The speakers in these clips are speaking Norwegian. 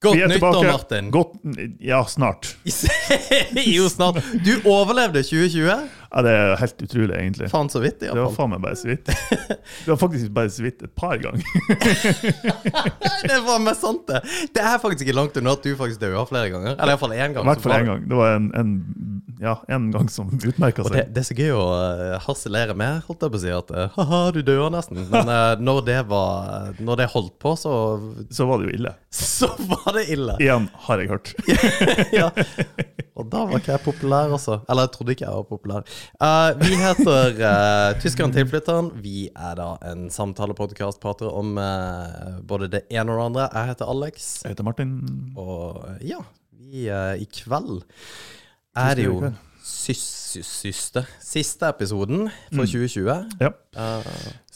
Godt nyttår. Martin. Godt, ja, snart. jo, snart. Du overlevde 2020. Ja, det er helt utrolig, egentlig. Faen så vidt, Det var faen meg bare så vidt. Det var faktisk bare så vidt et par ganger. Det var mest sant, det. Det er faktisk ikke langt unna at du faktisk døde flere ganger. Eller iallfall én I gang. hvert fall én gang. Det var en, en, ja, en gang som utmerka Og det, det er så gøy å uh, harselere med, holdt jeg på å si, at uh, ha-ha, du dør nesten. Men uh, når det var Når det holdt på, så, Så var det jo ille. så var det ille. Igjen har jeg hørt. ja. Og da var ikke jeg populær, altså. Eller jeg trodde ikke jeg var populær. Eh, vi heter uh, Tyskeren tilflytteren. Vi er da en samtalepodkast, prater om uh, både det ene og det andre. Jeg heter Alex, Jeg heter Martin. og ja, vi i kveld er det jo syste, siste episoden for 2020. Ja. Uh,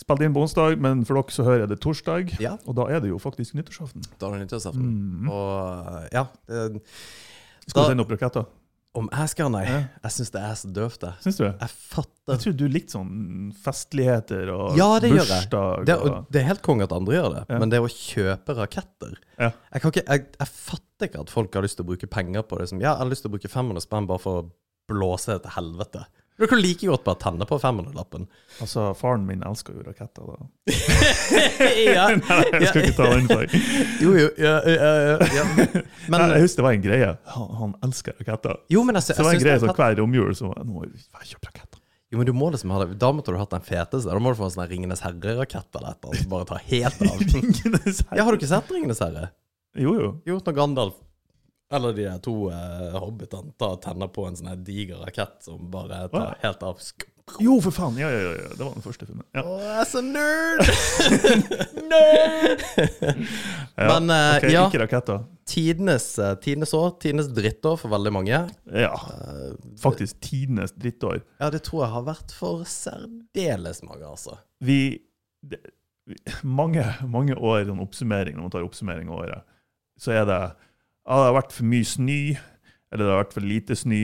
Spilte inn på onsdag, men for dere så hører jeg det torsdag. Ja. Og da er det jo faktisk nyttårsaften. da er det nyttårsaften. Og eh, ja Det, Skal Da- du sende opp raketter? Om jeg skal, nei. Ja. Jeg syns det er så døvt, det. Syns du det? Jeg fatter Jeg tror du likte sånn festligheter og Ja, det gjør jeg. Det, og, det er helt konge at andre gjør det, Ja. men det å kjøpe raketter Ja. jeg, kan ikke, jeg, jeg fatter ikke at folk har lyst til å bruke penger på det. Som, ja, jeg har lyst til å bruke 500 spenn bare for å blåse det til helvete. Du kan like godt bare tenne på 500-lappen. Altså, faren min elsker jo raketter. Da. ja, Jeg skal ikke ta den for. Jo, jo. Ja, ja, ja, Men, Nei, Jeg husker det var en greie. Han, han elsker raketter. jo, men jeg, Så det var en greie fett. hver romjul så nå må jeg kjøpe raketter. Jo, men du må liksom ha det Da måtte du hatt den feteste. Da må du få en sånn Ringenes herre-rakett eller et eller annet bare ta helt av. Ja, har du ikke sett Ringenes herre? Jo, jo. Jo, når Gandalf eller de to eh, hobbitene tar tenner på en sånn diger rakett som bare tar ja. helt av. Jo, for faen! Ja, ja, ja. Det var den første filmen. Ja. Å, jeg er så nerd! Ja, Men, eh, okay, ja. Ikke raketter. tidenes, eh, tidenes år, tidenes drittår for veldig mange. Ja, faktisk tidenes drittår. ja, det tror jeg har vært for særdeles mange, altså. Vi det, vi- mange, mange år sånn oppsummering, når man tar oppsummering av året, så er det ja, det har vært for mye snø, eller det har vært for lite snø,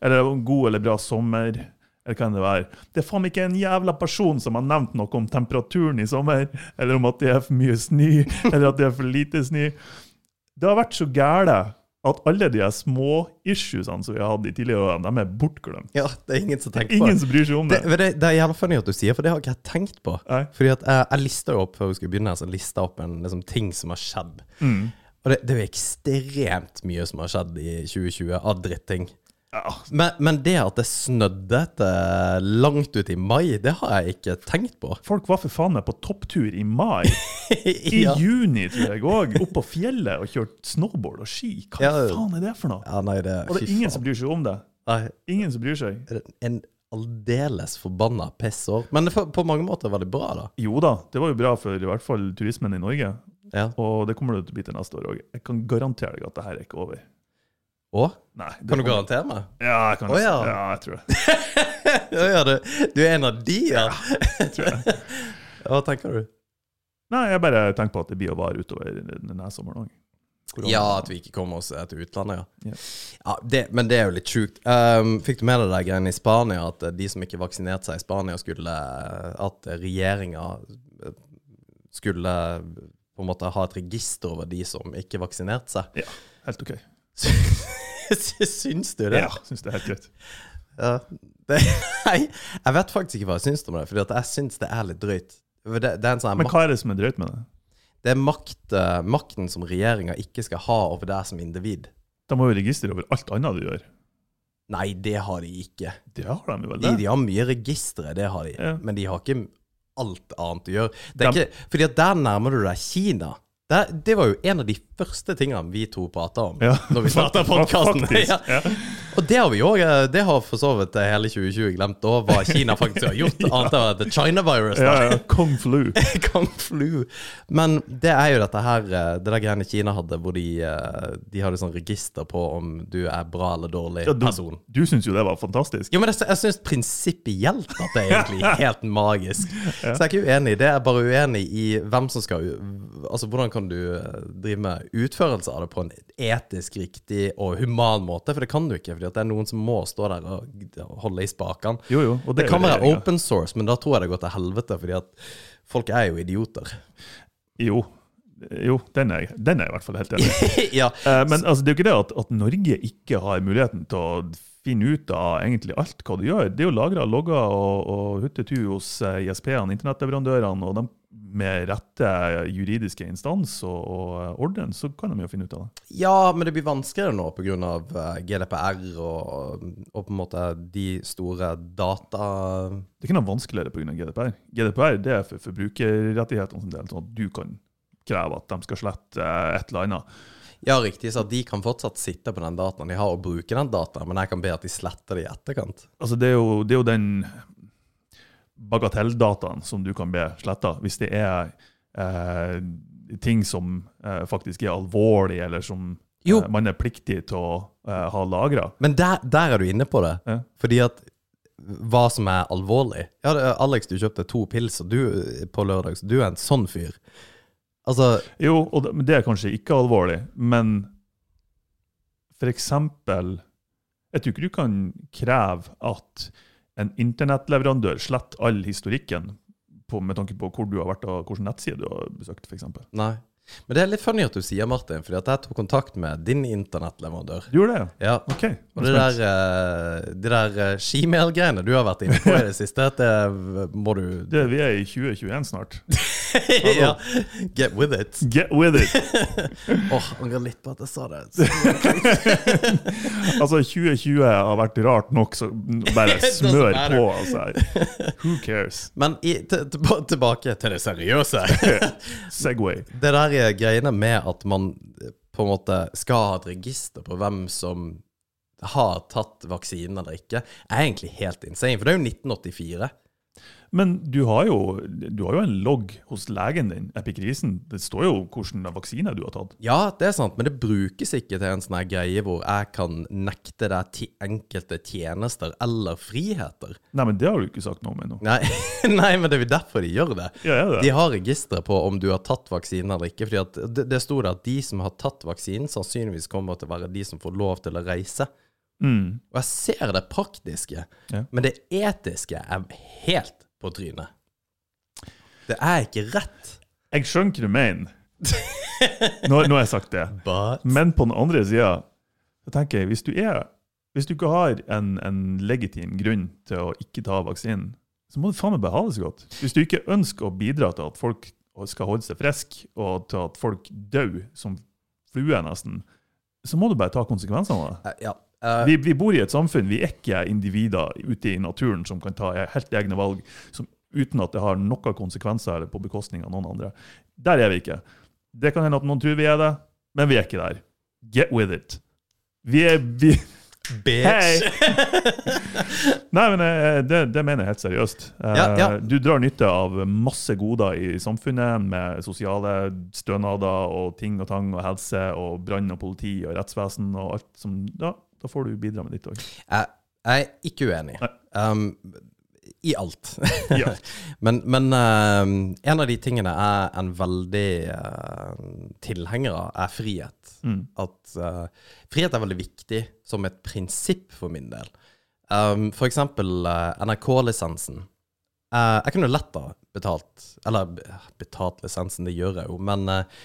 eller det var en god eller bra sommer, eller hva kan det være. Det er faen ikke en jævla person som har nevnt noe om temperaturen i sommer, eller om at det er for mye snø, eller at det er for lite snø. Det har vært så gæle at alle de små issuesene som vi har hatt i tidligere år, de er bortglemt. Ja, det er ingen som tenker Ingen på som bryr seg om det. det. Det, det, det er jævla funny at du sier, for det har ikke jeg tenkt på. Nei. Fordi at jeg, jeg lista jo opp før vi skulle begynne, så lista jeg opp en liksom, ting som har skjedd. Mm. Og det, det er jo ekstremt mye som har skjedd i 2020 av dritting. Ja, Men, men det at det snødde til langt ut i mai, det har jeg ikke tenkt på. Folk var for faen meg på topptur i mai. I ja. juni, tror jeg òg. Opp på fjellet og kjørt snowboard og ski. Hva Ja. faen er det for noe? ja, nei, det Og det er ingen faen. som bryr seg om det. Nei, Ingen som bryr seg. En aldeles forbanna pissår. Men på mange måter var det bra, da. Jo da, det var jo bra for i hvert fall turismen i Norge. Ja. Og det kommer det til å bli til neste år òg. Jeg kan garantere deg at det her er ikke over. Å? Nei, Kan du kommer- garantere meg? Ja, jeg kan Å, ja. ja, jeg tror det. ja, du, du er en av de, ja? tror jeg. Hva tenker du? Nei, jeg bare tenker på at det blir å vare utover denne sommeren òg. Ja, at vi ikke kommer oss til utlandet, ja. Yeah. ja det, men det er jo litt sjukt. Um, fikk du med deg de greiene i Spania, at de som ikke vaksinerte seg i Spania, skulle At regjeringa skulle på en måte ha et register over de som ikke vaksinerte seg? Ja, helt OK. Syns du det? Ja, syns det er helt greit. Ja, det, nei, jeg vet faktisk ikke hva jeg syns om det, for jeg syns det er litt drøyt. Det, det er sånn Men hva er det som er drøyt med det? det er makt, eh, makten som regjeringa ikke skal ha over deg som individ. De har jo register over alt annet du gjør. Nei, det har de ikke. Det har de vel, vel, De, det? de har mye registre, det har de. Ja. Men de har ikke alt annet å gjøre. Det er ikke, fordi at der nærmer du deg Kina. Det, det var jo en av de første tingene vi to prata om Ja. når vi starta podkasten. Ja. ja. Og det har vi òg. Det har for så vidt hele 2020 glemt. òg, hva Kina faktisk har gjort, annet enn the China virus. Ja, Da. ja, Kung flu. Kung flu. Men det er jo dette her eh, Det der greiene Kina hadde, hvor de, eh, de hadde sånn register på om du er bra eller dårlig du person. du syns jo det var fantastisk? Jo, men jeg, jeg syns prinsipielt at det er egentlig helt magisk. Så jeg er ikke uenig. Det er bare uenig i hvem som skal Altså, hvordan kan du driver drive med utførelse av det på en etisk riktig og human måte? For det kan du ikke, fordi det er noen som må stå der og holde i spakene. Jo, jo. det, Det kan være open source, men da tror jeg det går til helvete, fordi at folk er jo idioter. Jo, Jo, den er, den er jeg i hvert fall helt enig i. ja. Eh, Men altså, det er jo ikke det at, at Norge ikke har muligheten til å finne ut av egentlig alt hva du gjør. Det er jo lagra logger og, og huttetu hos eh, ISP-ene, internettleverandørene, og de med rette juridiske instans og, og eh, orden, så kan de jo finne ut av det. ja, men det blir vanskeligere nå pga. GDPR og, og på en måte de store data... Det er ikke noe vanskeligere pga. GDPR. GDPR det er for forbrukerrettighetene sin del, sånn at du kan kreve at de skal slette eh, et eller annet. Ja, riktig, så de kan fortsatt sitte på den dataen de har og bruke den dataen, men jeg kan be at de sletter det i etterkant. Altså, det er jo, det er jo den bagatelldataen som du kan be sletta, hvis det er eh, ting som eh, faktisk er alvorlig, eller som eh, man er pliktig til å eh, ha lagra. Men der, der er du inne på det. Ja. Fordi at hva som er alvorlig Ja, Alex, du kjøpte to pils du, på lørdag, så du er en sånn fyr. Altså Jo, og det, men det er kanskje ikke alvorlig, men for eksempel Jeg tror ikke du kan kreve at en internettleverandør sletter all historikken på, med tanke på hvor du har vært og hvilken nettside du har besøkt, f.eks. Nei. Men det er litt funny at du sier Martin, fordi at jeg tok kontakt med din internettleverandør. Du gjorde det, ja? Ja, OK. Og det der, eh, det der eh, skimail-greiene du har vært inne på i det siste, det må du Det, vi er i 2021 snart. ja. Get with it. Get with it! Åh, angrer litt på at jeg sa det. Altså, 2020 har vært rart nok, så bare smør på. Altså. Who cares? Men i, tilbake til det seriøse. Segway. Det der er greiene med at man eh, på en måte skal ha et register på hvem som har tatt vaksinen eller ikke, er egentlig helt insane. For det er jo 1984. Men du har, jo, du har jo en logg hos legen din, epikrisen. Det står jo hvilken vaksine du har tatt. Ja, det er sant, men det brukes ikke til en sånn greie hvor jeg kan nekte deg til enkelte tjenester eller friheter. Nei, men det har du ikke sagt noe om ennå. Nei, nei, men det er jo derfor de gjør det. Ja, ja, det? De har registre på om du har tatt vaksinen eller ikke. fordi det, det sto det at de som har tatt vaksinen, sannsynligvis kommer til å være de som får lov til å reise. Mm. Og jeg ser det praktiske, Ja. men det etiske er helt på trynet. Det er ikke rett. Jeg skjønner hva du mener. Nå, nå har jeg sagt det. But Men på den andre sida, så tenker jeg, hvis du er Hvis du ikke har en, en legitim grunn til å ikke ta vaksinen, så må du faen meg bare ha det så godt. Hvis du ikke ønsker å bidra til at folk skal holde seg friske, og til at folk dør som fluer nesten, så må du bare ta konsekvensene av det. Eh, Ja. Eh, Vi, vi bor i et samfunn, vi er ikke individer ute i naturen som kan ta helt egne valg som, uten at det har noen konsekvenser eller på bekostning av noen andre. Der er vi ikke. Det kan hende at noen tror vi er det, men vi er ikke der. Get with it. Vi er vi, bitch. Nei, men eh, det, det mener jeg helt seriøst. Eh, Ja, ja. Du drar nytte av masse goder i samfunnet, med sosiale stønader og ting og tang og helse og brann og politi og rettsvesen og alt som Da, da får du bidra med ditt òg. Jeg, jeg er ikke uenig. Um, I alt. Ja. men men um, en av de tingene jeg er en veldig uh, tilhenger av, er frihet. Mm. At uh, frihet er veldig viktig som et prinsipp for min del. Um, for eksempel uh, NRK-lisensen. Uh, jeg kunne lett ha betalt Eller betalt lisensen, det gjør jeg jo, men uh,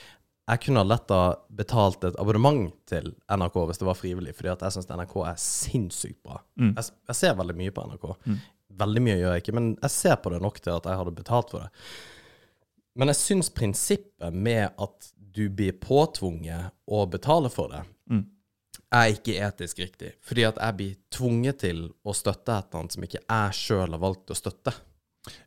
jeg kunne lett ha betalt et abonnement til NRK hvis det var frivillig, fordi at jeg syns NRK er sinnssykt bra. Mm. Jeg, jeg ser veldig mye på NRK. Mm. Veldig mye gjør jeg ikke, men jeg ser på det nok til at jeg hadde betalt for det. Men jeg syns prinsippet med at du blir påtvunget å betale for det, Mm. er ikke etisk riktig. Fordi at jeg blir tvunget til å støtte et eller annet som ikke jeg sjøl har valgt å støtte.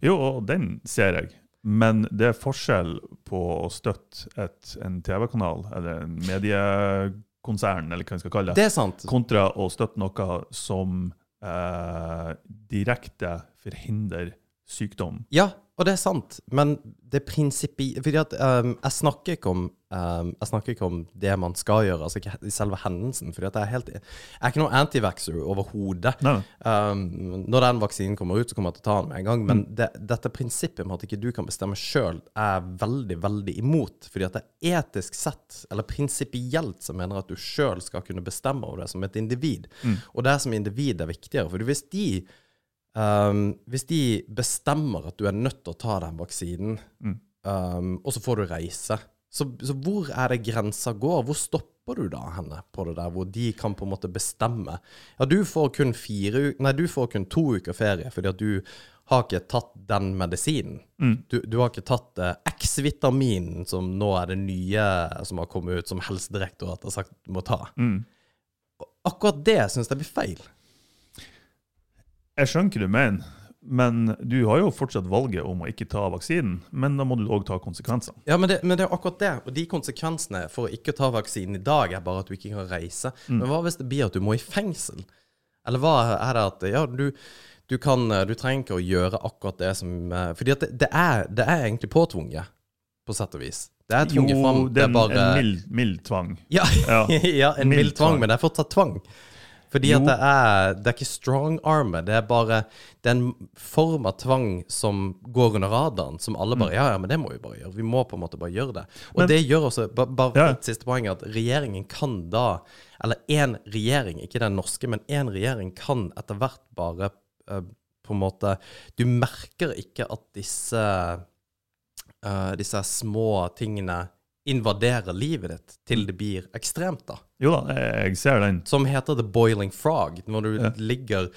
Jo, og den ser jeg. Men det er forskjell på å støtte et, en TV-kanal eller en mediekonsern, eller hva vi skal kalle det, Det sant. kontra å støtte noe som eh, direkte forhindrer sykdom. Ja, og det er sant, men det prinsipi... Fordi at um, jeg snakker ikke om um, Jeg snakker ikke om det man skal gjøre, altså ikke selve hendelsen. Fordi at jeg er helt Jeg er ikke noen antivaxer overhodet. Um, når den vaksinen kommer ut, så kommer jeg til å ta den med en gang. Men det, dette prinsippet med at ikke du kan bestemme sjøl, er jeg veldig, veldig imot. Fordi at det er etisk sett, eller prinsipielt, som mener at du sjøl skal kunne bestemme over det som et individ. Og det som individ er viktigere. For hvis de um, Hvis de bestemmer at du er nødt til å ta den vaksinen, Mm. um, og så får du reise Så, så hvor er det grensa går? Hvor stopper du da henne på det der, hvor de kan på en måte bestemme? Ja, du får kun fire Nei, du får kun to uker ferie fordi at du har ikke tatt den medisinen. Du, du har ikke tatt uh, X-vitaminen, som nå er det nye som har kommet ut, som Helsedirektoratet har sagt du må ta. Mm. Akkurat det syns jeg blir feil. Jeg skjønner hva du mener, men du har jo fortsatt valget om å ikke ta vaksinen. Men da må du òg ta konsekvensene. Ja, men det, men det er akkurat det. Og de konsekvensene for å ikke ta vaksinen i dag, er bare at du ikke kan reise. Men hva hvis det blir at du må i fengsel? Eller hva er det at Ja, du, du kan Du trenger ikke å gjøre akkurat det som eh, Fordi at det, det, er, det er egentlig påtvunget, på sett og vis. Det er tvunget Jo, fram. det er en, bare en mild, mild tvang. Ja, Ja. ja en Mild mild tvang, tvang. men det er fortsatt tvang. Fordi Jo. at det er, det er ikke strong armor, det er bare Det er en form av tvang som går under radaren, som alle bare Ja, ja, men det må vi bare gjøre. Vi må på en måte bare gjøre det. Og Mm. Men- det gjør også ba- Bare Ja. et siste poeng, at regjeringen kan da Eller én regjering, ikke den norske, men én regjering kan etter hvert bare uh, på en måte Du merker ikke at disse uh, disse små tingene invaderer livet ditt til det blir ekstremt, da. Jo da, jeg, ser den. Som heter the boiling frog. Når du Ja. ligger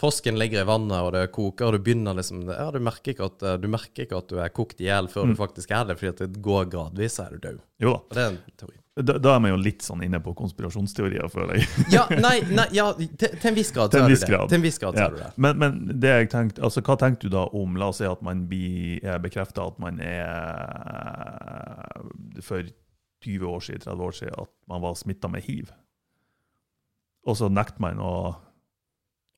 Frosken ligger i vannet, og det koker, og du begynner liksom Ja, du merker ikke at, du merker ikke at du er kokt i hjel før Mm. du faktisk er det, fordi at det går gradvis, så er du død. Jo da. Og det er en teori. Da, da er man jo litt sånn inne på konspirasjonsteorier, føler jeg. Ja, nei, nei ja, til, til en viss grad så er du det. Ja. det. Men, men det jeg tenkte, altså, hva tenkte du da om La oss si at man blir er bekrefta at man er for 20 år siden, 30 år siden, at man var smitta med hiv. Og så nekter man å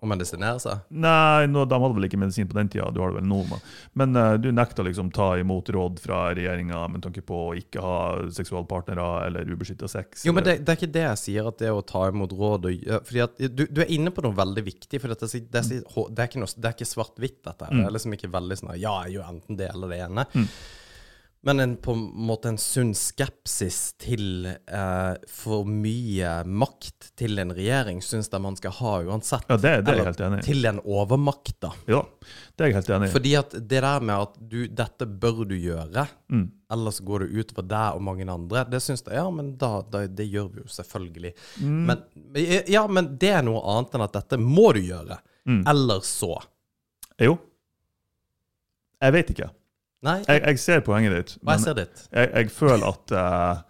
Å medisinere seg. Nei, no, de hadde vel ikke medisin på den tida, du har det vel nå. Men, men uh, du nekta liksom ta imot råd fra regjeringa med tanke på å ikke ha seksualpartnere eller ubeskytta sex. Jo, men det, det er ikke det jeg sier, at det å ta imot råd og Fordi at du, du er inne på noe veldig viktig. For det, er, det, er, det er ikke, ikke svart-hvitt, dette. Mm. Det er liksom ikke veldig sånn Ja, jeg gjør enten det eller det ene. Men en, på en måte en sunn skepsis til eh, for mye makt til en regjering, syns de man skal ha uansett. Ja, det, det er jeg helt enig i. Til en overmakt, da. Ja, det er jeg helt enig i. Fordi at det der med at du, dette bør du gjøre, Mm. ellers går det utover deg og mange andre, det syns jeg Ja, men da, da, det gjør vi jo selvfølgelig. Mm. Men, ja, men det er noe annet enn at dette må du gjøre. Mm. Eller så. Jo. Jeg vet ikke. Nei, Jeg, jeg ser poenget ditt. Men jeg ser ditt. jeg, jeg føler at uh,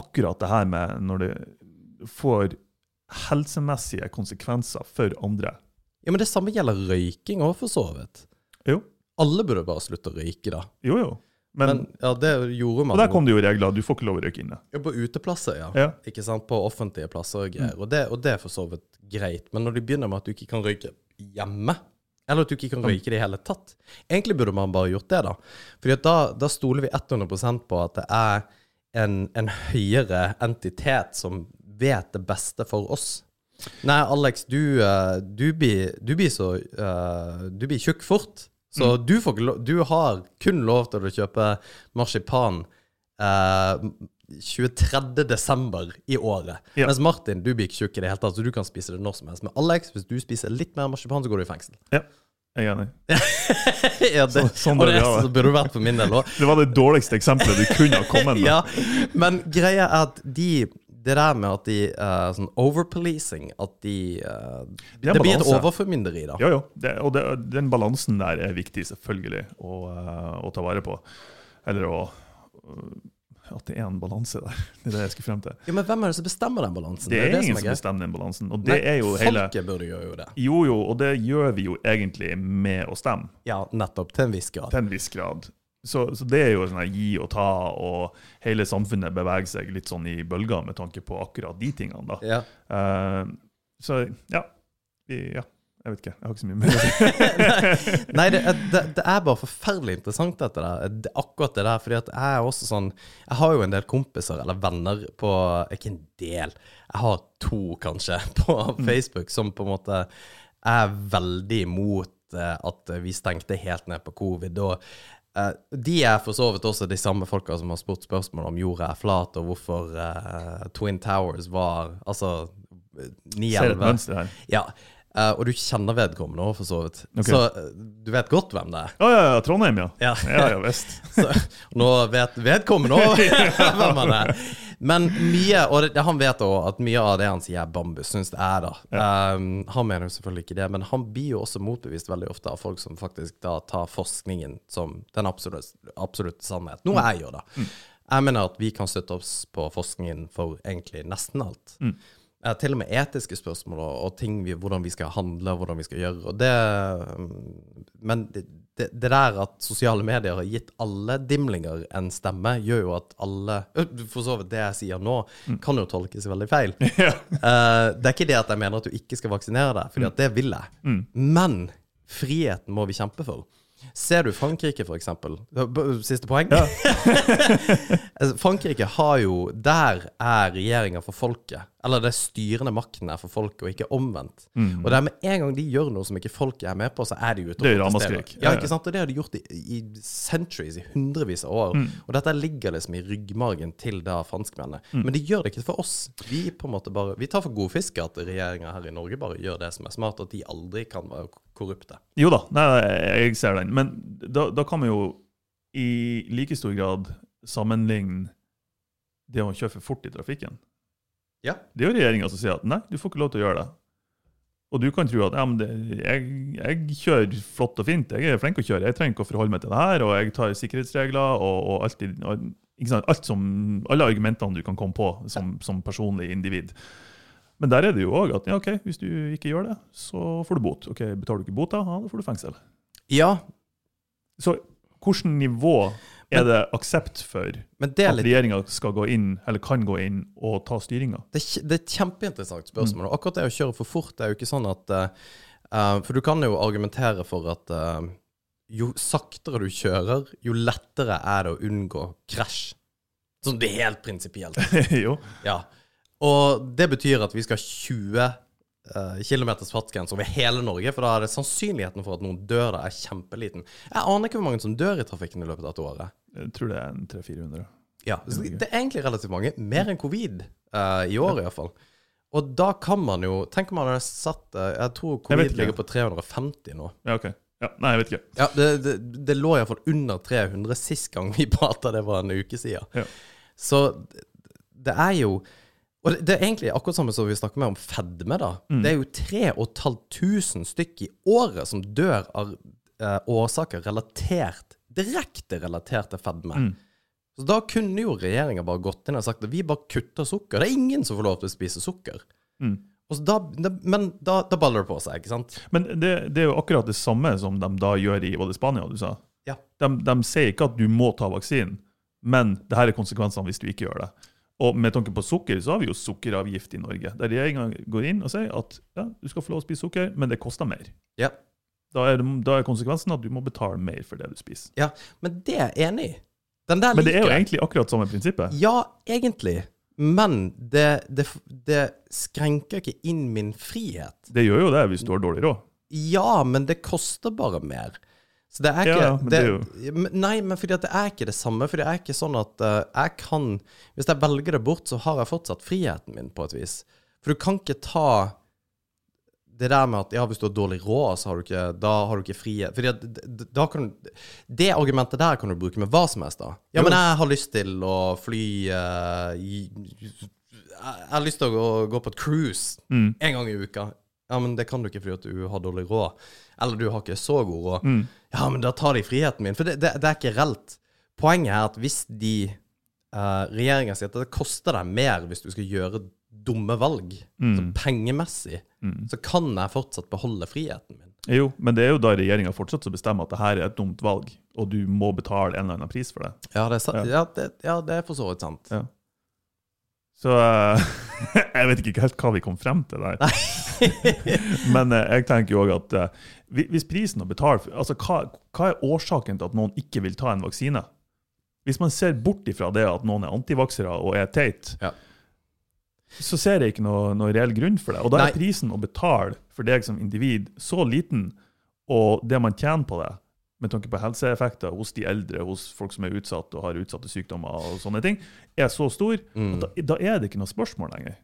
akkurat det her med når det får helsemessige konsekvenser for andre Ja, men det samme gjelder røyking òg, for så vidt. Jo, Alle burde bare slutte å røyke, da. jo. jo. Men, Men, ja, det gjorde man og der kom det jo regler. Du får ikke lov å røyke inne. Ja, På uteplasser, ja. Ja. Ikke sant? På offentlige plasser og greier. Og, det, og det er for så vidt greit. Men når de begynner med at du ikke kan røyke hjemme, eller at du ikke kan røyke det i hele tatt Egentlig burde man bare gjort det, da. At da, da stoler vi 100% på at det er en, en høyere entitet som vet det beste for oss. Nei, Alex, du, eh, du, blir, du blir så eh, Du blir tjukk fort. Så du, får du har kun lov til å kjøpe marsipan eh, 23. desember i året. Ja. Mens Martin, du blir ikke tjukk i det hele tatt, så du kan spise det når som helst. Men Alex, hvis du spiser litt mer marsipan, så går du i fengsel. Ja, jeg er enig. ja, det, Så- sånn og det det. så burde du vært for min del òg. Det var det dårligste eksempelet du kunne ha kommet med. Ja, men greia er at de det der med at de uh, sånn overpolicing At de uh, Det Det blir et overformynderi, da. Jo, jo. Det, og det, den balansen der er viktig, selvfølgelig, å, uh, å ta vare på. Eller å At det er en balanse der. Det er det jeg skal frem til. Ja, Men hvem er det som bestemmer den balansen? Det er det ingen som er som bestemmer den balansen. Og det Nei, er jo hele Folket burde gjøre jo det. Jo, jo, og det gjør vi jo egentlig med å stemme, Ja, nettopp. Til en viss grad. til en viss grad. Så, så det er jo sånn gi og ta, og hele samfunnet beveger seg litt sånn i bølger med tanke på akkurat de tingene. da. Ja. Uh, så ja. Vi, ja. Jeg vet ikke. Jeg har ikke så mye mer å si. Nei, det, det, det er bare forferdelig interessant, dette der. Det, akkurat det der. fordi at jeg er også sånn Jeg har jo en del kompiser eller venner på Ikke en del. Jeg har to, kanskje, på Facebook som på en måte er veldig imot eh, at vi stengte helt ned på covid. Og eh, de er for så vidt også de samme folka som har spurt spørsmål om jorda er flat, og hvorfor eh, Twin Towers var Altså Ser et 9-11 mønster her. ja. Eh, og du kjenner vedkommende òg, for så vidt. Okay. Så eh, du vet godt hvem det er. Å ja, ja, Trondheim, ja. Ja. Ja, ja visst. Nå vet vedkommende òg hvem han er. Men mye, og det, han vet òg at mye av det han sier er bambus, syns det er da. Um, han mener jo selvfølgelig ikke det, men han blir jo også motbevist veldig ofte av folk som faktisk da tar forskningen som den absolutte, absolut sannhet. Noe jeg gjør, da. Jeg mener at vi kan støtte oss på forskningen for egentlig nesten alt. Eh, til og med etiske spørsmål og, ting vi, hvordan vi skal handle og hvordan vi skal gjøre. Det, um, men det, det, der at sosiale medier har gitt alle dimlinger en stemme, gjør jo at alle For så vidt det jeg sier nå, kan jo tolkes veldig feil. Ja. Eh, det er ikke det at jeg mener at du ikke skal vaksinere deg, for det vil jeg. Men friheten må vi kjempe for. Ser du Frankrike, for eksempel. Siste poeng. Ja. Frankrike har jo Der er regjeringa for folket. Eller det styrende makten er for folket, og ikke omvendt. Og det er med en gang de gjør noe som ikke folket er med på, så er de ute og protesterer. Ja, ikke sant? Og det har de gjort i, i centuries, i hundrevis av år. Og dette ligger liksom i ryggmargen til da franskmennene. Men de gjør det ikke for oss. Vi på en måte bare Vi tar for god fisk at regjeringa her i Norge bare gjør det som er smart, og at de aldri kan være korrupte. Jo da, nei, jeg ser den. Men da, da kan vi jo i like stor grad sammenligne det å kjøre for fort i trafikken. Ja. Det er jo regjeringa som sier at nei, du får ikke lov til å gjøre det. Og du kan tro at ja, det, jeg, jeg kjører flott og fint, jeg er flink å kjøre, jeg trenger ikke å forholde meg til det her, og jeg tar sikkerhetsregler og, og alt, alt som, alle argumentene du kan komme på som, som personlig individ. Men der er det jo òg at ja, ok, hvis du ikke gjør det, så får du bot. Ok, Betaler du ikke bota, ja, da får du fengsel. Ja, Så hvilket nivå er det aksept for men det at regjeringa skal gå inn, eller kan gå inn og ta styringa? Det, det er et kjempeinteressant spørsmål. Mm. akkurat det å kjøre for fort det er jo ikke sånn at eh, For du kan jo argumentere for at uh, jo saktere du kjører, jo lettere er det å unngå krasj. Sånn det er helt prinsipielt. jo. Ja. Og det betyr at vi skal 20 uh, km fartsgrense over hele Norge, for da er det sannsynligheten for at noen dør der, er kjempeliten. Jeg aner ikke hvor mange som dør i trafikken i løpet av et år. Jeg tror det er 300-400. Ja, så det er egentlig relativt mange. Mer enn covid uh, i år, i iallfall. Og da kan man jo Tenk om man hadde satt eh, Jeg tror covid jeg ligger på 350 nå. Ja, ok. Ja, nei, jeg vet ikke. Ja, Det, det, det lå iallfall under 300 sist gang vi prata, det var en uke siden. Ja. Så det- det er jo Og det, det er egentlig akkurat samme som vi snakker med om fedme, da. Mm. Det er jo 3500 stykk i året som dør av eh, årsaker relatert Direkte relatert til fedme. Mm. Så da kunne jo regjeringa bare gått inn og sagt at vi bare kutter sukker. Det er ingen som får lov til å spise sukker. Mm. Da, da, men da, da baller det på seg, ikke sant? Men det, det er jo akkurat det samme som de da gjør i både Spania, du sa. Ja. De, de sier ikke at du må ta vaksinen, men det her er konsekvensene hvis du ikke gjør det. Og med tanke på sukker, så har vi jo sukkeravgift i Norge. Der regjeringa går inn og sier at ja, du skal få lov å spise sukker, men det koster mer. Ja. Da er, da er konsekvensen at du må betale mer for det du spiser. ja. Men det er jeg enig i. Men det er jo egentlig akkurat samme prinsippet. Ja, egentlig. Men det, det, det skrenker ikke inn min frihet. Det gjør jo det hvis du har dårlig råd. Ja, men det koster bare mer. Så det er ikke ja, men det Men- Nei, men fordi det er ikke det samme. For det er ikke sånn at uh, jeg kan Hvis jeg velger det bort, så har jeg fortsatt friheten min, på et vis. For du kan ikke ta det der med at ja, hvis du har dårlig råd, så har du ikke, da har du ikke frihet. Fordi at da kan Det argumentet der kan du bruke med hva som helst, da. Ja, Jo. men jeg har lyst til å fly uh, i, Jeg har lyst til å gå, gå på et cruise Mm. en gang i uka. Ja, men det kan du ikke fordi du har dårlig råd. Eller du har ikke så god råd. Mm. Ja, men da tar de friheten min. For det, det, det er ikke reelt. Poenget er at hvis de uh, Regjeringa sier at det koster deg mer hvis du skal gjøre dumme valg, så pengemessig, Mm. så kan jeg fortsatt beholde friheten min. Jo, men det er jo da regjeringa fortsatt som bestemmer at det her er et dumt valg, og du må betale en eller annen pris for det. Ja, det er, sa- Ja. ja. det, ja, det er for så vidt sant. Ja. Så eh, jeg vet ikke helt hva vi kom frem til der. Men eh, jeg tenker jo òg at eh, hvis prisen å betale for- altså, hva, hva er årsaken til at noen ikke vil ta en vaksine? Hvis man ser bort ifra det at noen er antivaksere og er teit, Ja. så ser jeg ikke noe, noe reell grunn for det. Og da Nei. er prisen å betale for deg som individ så liten, og det man tjener på det, med tanke på helseeffekter hos de eldre, hos folk som er utsatt og har utsatte sykdommer, og sånne ting, er så stor Mm. at da, da er det ikke noe spørsmål lenger.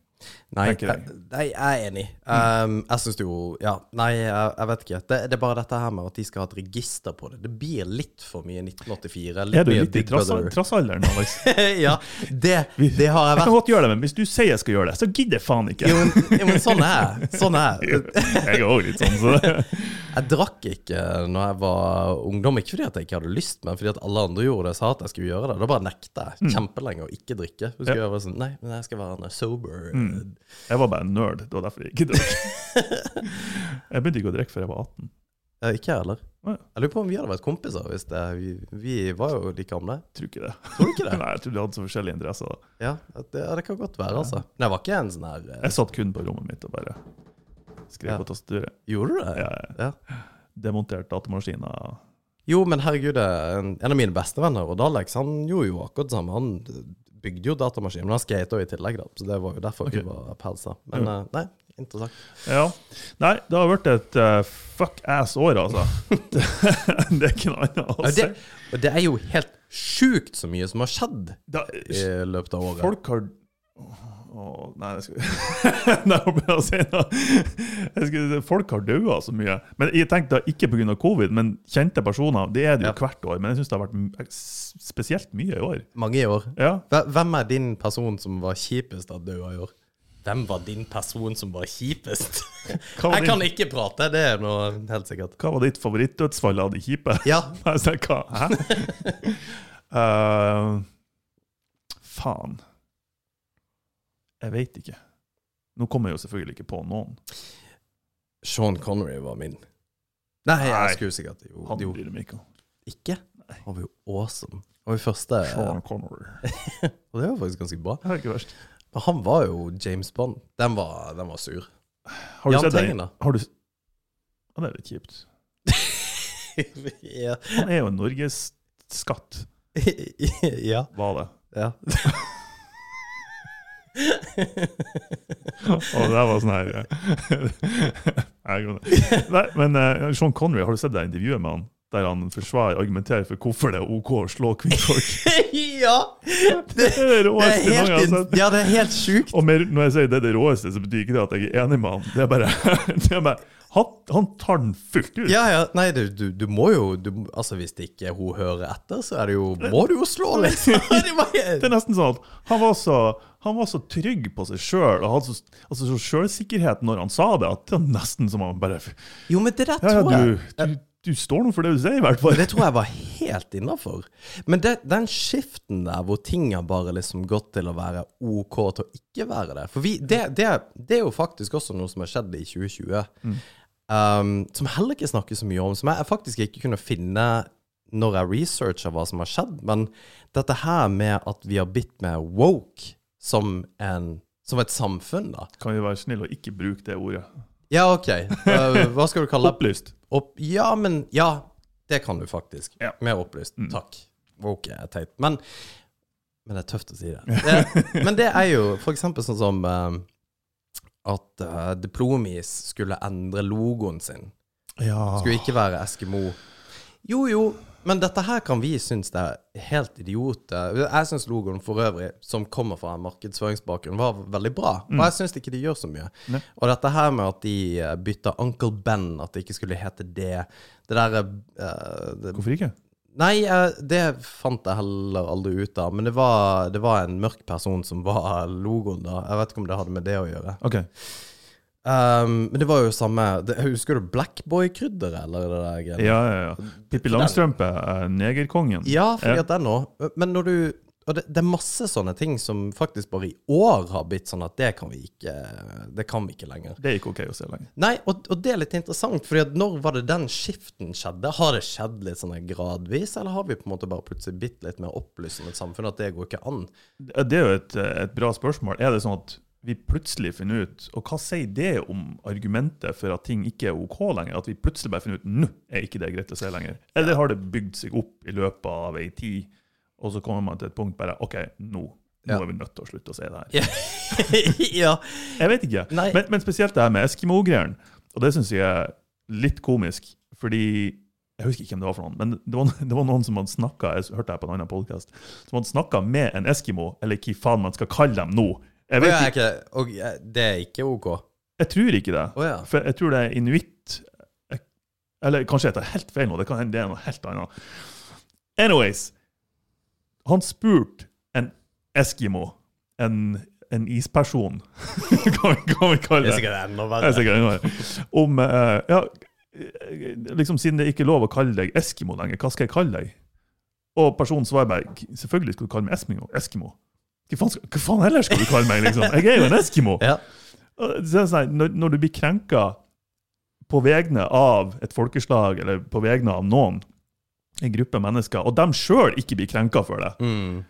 Nei, jeg. nei, jeg er enig. Um, jeg syns jo Ja, nei, jeg, jeg vet ikke. Det, det er bare dette her med at de skal ha et register på det. Det blir litt for mye 1984. Litt Er du litt i trassalderen, Alex? ja, det, det har jeg vært. Jeg kan godt gjøre det, men hvis du sier jeg skal gjøre det, så gidder jeg faen ikke. Jo, men, jo, men sånn er jeg. Sånn er jeg. Jeg er òg litt sånn, så det Jeg drakk ikke når jeg var ungdom, ikke fordi at jeg ikke hadde lyst, men fordi at alle andre gjorde det, sa at jeg skulle gjøre det. Da bare nekta jeg kjempelenge å ikke drikke. Mm. Ja. jeg være sånn, Nei, men jeg skal være sober. Mm. Jeg var bare en nerd. Det var derfor jeg ikke drakk. Jeg begynte ikke å drikke før jeg var 18. Jeg, ikke jeg heller. Jeg lurer på om vi hadde vært kompiser. Hvis det, vi, vi var jo like gamle. Tror ikke det. Tror du ikke det? Nei, jeg tror de hadde så forskjellige interesser. da. Ja, det, det kan godt være, altså. Nei, jeg var ikke en sånn her eh, Jeg satt kun på rommet mitt og bare skrev på tastaturet. Gjorde du det? Ja, ja. Demonterte Demontert datamaskiner. Jo, men herregud, er en, en av mine bestevenner, Odd Alex, han gjorde jo akkurat det samme. Han bygde jo datamaskin, men han skata i tillegg, da. Så det var jo derfor vi Ok. var pelsa. Men ja. nei, interessant. Ja. Nei, det har vært et uh, fuck-ass-år, altså. det, det er ikke noe annet å si. det, det er jo helt sjukt så mye som har skjedd Da, i løpet av året. folk har Åh, nei, jeg skulle Nei, jeg si noe. Folk har daua så mye. Men jeg tenkte da ikke pga. covid, men kjente personer. Det er det jo Ja. hvert år, men jeg syns det har vært spesielt mye i år. Mange i år. Ja. Hvem er din person som var kjipest av daua i år? Hvem var din person som var kjipest? Var, Jeg kan din, ikke prate, det er noe helt sikkert. hva var ditt favorittdødsfall av de kjipe? Ja, hva? Hæ? uh, faen. Jeg veit ikke. Nå kommer jeg jo selvfølgelig ikke på noen. Sean Connery var min. Nei, jeg skulle sikkert Jo, Han blir bryr meg ikke ikke. Han var jo awesome. Han var jo første Sean Connery. Og det var faktisk ganske bra. Det er ikke verst. Men han var jo James Bond. Den var, den var sur. Har du Jan sett Tengen, det? da? Har du... Han er litt kjipt. ja. Han er jo en norgesskatt, ja. var det. ja. Og det var sånn her ned. Nei, men uh, Sean Connery, har du sett det intervjuet med han? Der han forsvarer, argumenterer for hvorfor det er OK å slå kvinnfolk. ja! Det er det Det er råeste helt, mange har ja, det er helt sjukt. Og mer, når jeg sier det er det råeste, så betyr ikke det at jeg er enig med han. Det er bare, det er bare han, han tar den fullt ut. Ja, ja. Nei, du, du, du må jo du, Altså, hvis ikke hun hører etter, så er det jo Må du jo slå, liksom. Det er nesten sånn at han var så, han var så trygg på seg sjøl og hadde så, altså så sjølsikkerhet når han sa det, at det var nesten som han bare Jo, men det der Ja, ja, tror jeg du, står nå for det du sier, i hvert fall. Det tror jeg var helt innafor. Men det, den skiften der hvor ting har bare liksom gått til å være OK til å ikke være det For vi, det, det, det er jo faktisk også noe som har skjedd i 2020. Um, som heller ikke snakker så mye om. Som jeg faktisk ikke kunne finne når jeg researcha hva som har skjedd. Men dette her med at vi har bitt med woke som, en, som et samfunn, da. Kan vi være snille og ikke bruke det ordet? Ja, OK. Uh, hva skal du kalle det? Opplyst. Opp, ja, men Ja, det kan du faktisk. Ja. Mer opplyst. Mm. Takk. Woke er teit. Men, men det er tøft å si det. det. Men det er jo for eksempel sånn som eh, at uh, Diplomis skulle endre logoen sin. Ja. Skulle ikke være Eskimo. Jo, jo, men dette her kan vi synes det er helt idiot. Jeg syns logoen for øvrig, som kommer fra en markedsføringsbakgrunn, var veldig bra. Og jeg syns ikke de gjør så mye. Ne. Og dette her med at de eh, bytta Uncle Ben, at det ikke skulle hete det Det derre uh, det, Hvorfor ikke? Nei, eh, det fant jeg heller aldri ut av. Men det var, det var en mørk person som var logoen, da. Jeg vet ikke om det hadde med det å gjøre. Ok. Um, men det var jo samme det, Husker du Blackboy-krydderet, eller det der greiene? Ja, ja, ja. Pippi Langstrømpe er negerkongen. Ja, fordi at den òg. Men når du Og det, det er masse sånne ting som faktisk bare i år har blitt sånn at det kan vi ikke Det kan vi ikke lenger. Det er ikke ok å se lenger. Nei, og, og det er litt interessant, fordi at når var det den skiften skjedde? Har det skjedd litt sånn gradvis, eller har vi på en måte bare plutselig blitt litt mer opplyst som et samfunn at det går ikke an? Det er jo et, et bra spørsmål. Er det sånn at vi plutselig finner ut Og hva sier det om argumentet for at ting ikke er OK lenger? At vi plutselig bare finner ut nå er ikke det greit å se lenger? Eller har det bygd seg opp i løpet av ei tid, og så kommer man til et punkt bare OK, nå, nå Ja. er vi nødt til å slutte å si det her. ja. Jeg vet ikke. Men, men spesielt det her med Eskimo-greiene. Og det syns jeg er litt komisk, fordi jeg husker ikke hvem det var for noen, men det var, det var noen som hadde snakka Jeg hørte det på en annen podcast, som hadde snakka med en eskimo, eller hva faen man skal kalle dem nå, Jeg, vet vet ja, ikke, det er ikke OK? jeg tror ikke det. Oh, ja. For jeg tror det er inuitt Eller kanskje jeg tar helt feil nå. Det kan hende det er noe helt annet. Anyways. Han spurte en eskimo, en, en isperson, kan, vi, kan vi kalle Det det, er sikkert enda verre. om eh, ja, eh, liksom Siden det ikke er lov å kalle deg eskimo lenger, hva skal jeg kalle deg? Og personen svarer bare selvfølgelig skal du kalle meg eskimo. eskimo. Hva faen, skal, hva faen ellers skal du kalle meg? liksom? Jeg er jo en eskimo! Ja. Sånn, når, når du blir krenka på vegne av et folkeslag, eller på vegne av noen, en gruppe mennesker, og dem sjøl ikke blir krenka for det, Mm.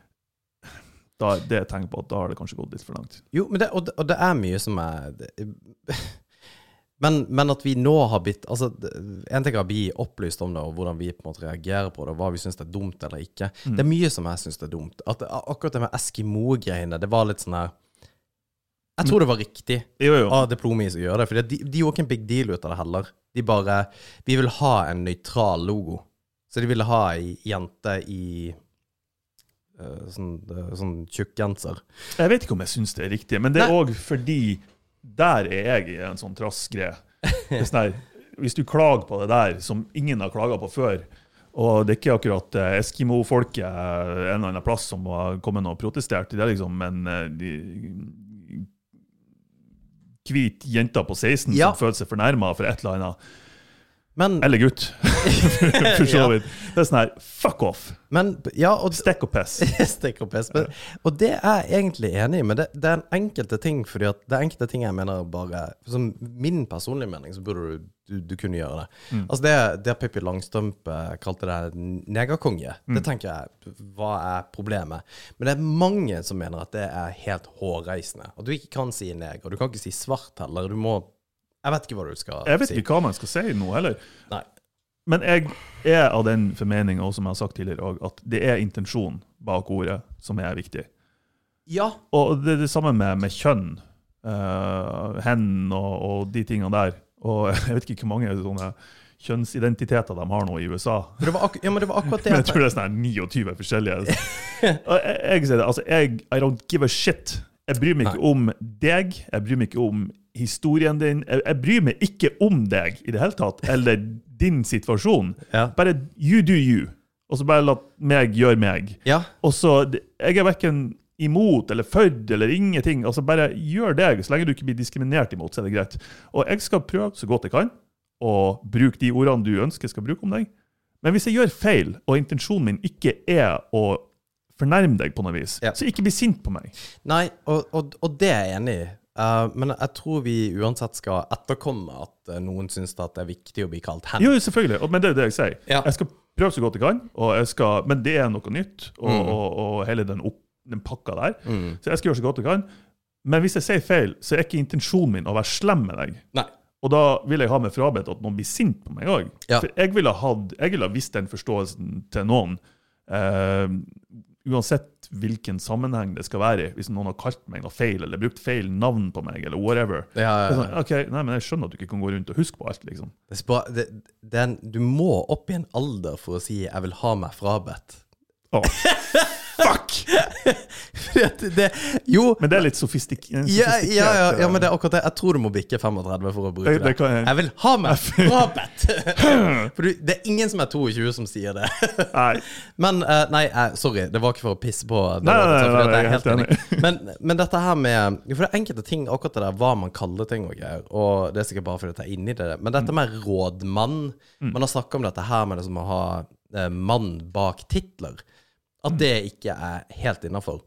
da det er et tegn på at da har det kanskje gått litt for langt. Jo, men det, og, det, og det er mye som er det, men, men at vi nå har blitt altså, En ting er å bli opplyst om det, og hvordan vi på en måte reagerer på det, og hva vi syns er dumt eller ikke. Mm. Det er mye som jeg syns er dumt. At, akkurat det med Eskimo-greiene, det var litt sånn her Jeg tror det var riktig Jo, jo. av Diplomis å gjøre det, for de, de gjorde ikke en big deal ut av det heller. De bare Vi vil ha en nøytral logo. Så de ville ha ei jente i eh, sånn, eh, sånn tjukkgenser. Jeg vet ikke om jeg syns det er riktig, men det er òg fordi der er jeg i en sånn trass greie. Det er sånn Hvis du klager på det der, som ingen har klaga på før, og det er ikke akkurat eh, Eskimo-folket en eller annen plass som har kommet og protestert, det er liksom en de, hvit jente på 16 Ja. som føler seg fornærma for et eller annet. Men, Eller gutt, for så vidt. Det er sånn her Fuck off! men Ja, og Stikk og piss. Stikk og piss. Men, og det er jeg egentlig enig i, men det, det er en enkelte ting fordi at det er enkelte ting jeg mener bare Som min personlige mening, så burde du, du, du kunne gjøre det. Mm. Altså Det, det Pippi Langstrømpe kalte det negerkonge, Mm. det tenker jeg Hva er problemet? Men det er mange som mener at det er helt hårreisende. At du ikke kan si neger. Du kan ikke si svart heller. Du må Jeg vet ikke hva du skal si. Jeg vet si. ikke hva man skal si nå heller. Nei. Men jeg er av den formening, og som jeg har sagt tidligere, at det er intensjonen bak ordet som er viktig. Ja. Og det er det samme med, med kjønn. Uh, hen og, og de tingene der. Og jeg vet ikke hvor mange sånne kjønnsidentiteter de har nå i USA. Det ja, men det var akkurat det Men jeg tror det er sånn 29 forskjellige. Jeg, jeg altså, jeg I don't give a shit. Jeg bryr meg ikke om deg, jeg bryr meg ikke om historien din. Jeg, jeg bryr meg ikke om deg i det hele tatt, eller din situasjon. Ja. Bare you do you. Og så bare la meg gjøre meg. Ja. Og så, Jeg er verken imot eller for eller ingenting. Altså Bare gjør deg, så lenge du ikke blir diskriminert imot, så er det greit. Og jeg skal prøve så godt jeg kan å bruke de ordene du ønsker jeg skal bruke om deg. Men hvis jeg gjør feil, og intensjonen min ikke er å fornærme deg på noe vis, Ja. så ikke bli sint på meg. Nei, og, og, og det er jeg enig i. Uh, men jeg tror vi uansett skal etterkomme at eh, noen syns det er viktig å bli kalt hen. Jo, selvfølgelig, men det er jo det jeg sier. Ja. Jeg skal prøve så godt jeg kan, og jeg skal, men det er noe nytt, og, Mm. og, hele den, opp, den pakka der. Mm. Så jeg skal gjøre så godt jeg kan. Men hvis jeg sier feil, så er ikke intensjonen min å være slem med deg. Nei. Og da vil jeg ha med frabedt at noen blir sint på meg òg. Ja. For jeg ville, ha, ha visst den forståelsen til noen. eh, uansett hvilken sammenheng det skal være i. Hvis noen har kalt meg noe feil, eller brukt feil navn på meg, eller whatever. Ja, er ja, sånn, ok, nei, men Jeg skjønner at du ikke kan gå rundt og huske på alt. liksom. Det det, er du må opp i en alder for å si 'jeg vil ha meg frabedt'. Åh, fuck! Det, jo Men det er litt sofistik ja, ja, ja, ja, men det det er akkurat det. Jeg tror du må bikke 35 for å bruke Det- det. det jeg- Jeg vil ha meg frabedt! For du, det er ingen som er 22 som sier det. Nei, Men uh, nei, eh, sorry, det var ikke for å pisse på det. Nei, nei, nei, nei, jeg er helt enig. Men, men dette her med For det er enkelte ting, akkurat det der hva man kaller ting og greier, og det er sikkert bare fordi jeg er inni det, men dette med rådmann Man har snakka om dette her med det som å ha eh, mann bak titler. At det ikke er helt innafor.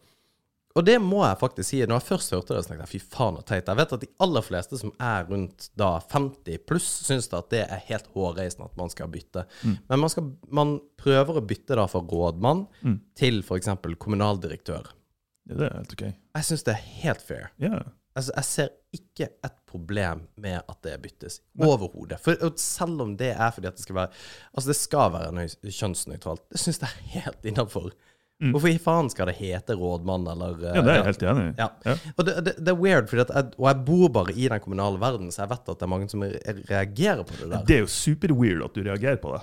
Og det må jeg faktisk si. Når jeg først hørte det, så tenkte jeg fy faen så teit. Jeg vet at de aller fleste som er rundt da 50 pluss, syns at det er helt hårreisende at man skal bytte. Men man, skal, man prøver å bytte da fra rådmann til f.eks. kommunaldirektør. det er helt ok. Jeg syns det er helt fair. Ja. Altså, jeg ser ikke et problem med at det byttes. Overhodet. For selv om det er fordi at det skal være Altså, det skal være nøy- kjønnsnøytralt. Det syns jeg er helt innafor. Hvorfor i faen skal det hete rådmann, eller eh, Mm. ja, det er jeg helt enig i. ja. Ja. Og det, det, det er weird, fordi at jeg, og jeg bor bare i den kommunale verden, så jeg vet at det er mange som reagerer på det der. Det er jo super-weird at du reagerer på det.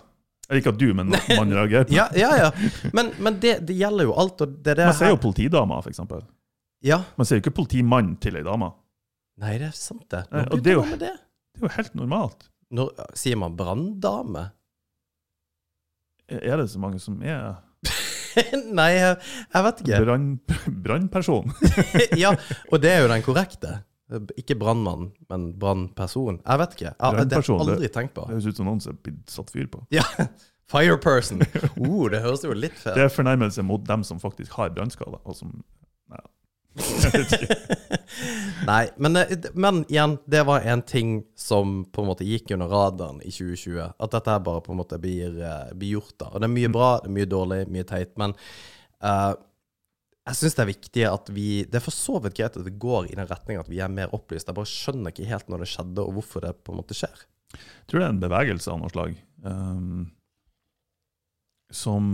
Ikke at du, men at man reagerer på det. Ja, ja, ja. Men, men det, det gjelder jo alt, og det det Man ser jo politidama, for eksempel. Ja. Man sier jo ikke politimann til ei dame. Nei, det er sant, det. Når og det er jo- man med det? Det er jo helt normalt. Når, sier man branndame? Er det så mange som er Nei, jeg, jeg vet ikke. brann- brannperson? ja, og det er jo den korrekte. Ikke brannmann, men brannperson. Jeg vet ikke. Jeg, det har jeg det- aldri tenkt på. Det høres ut som noen som er blitt satt fyr på. Ja, Fireperson. Uh, det høres jo litt fett Det er fornærmelse mot dem som faktisk har brannskader. og som Nei. Men, eh, men igjen, det var en ting som på en måte gikk under radaren i 2020. At dette her bare på en måte blir, eh, blir gjort. da. Og det er mye bra, det er mye dårlig, mye teit. Men uh, jeg syns det er viktig at vi Det er for så vidt greit at det går i den retning at vi er mer opplyst. Jeg bare skjønner ikke helt når det skjedde, og hvorfor det på en måte skjer. Jeg tror det er en bevegelse av noe slag. um, som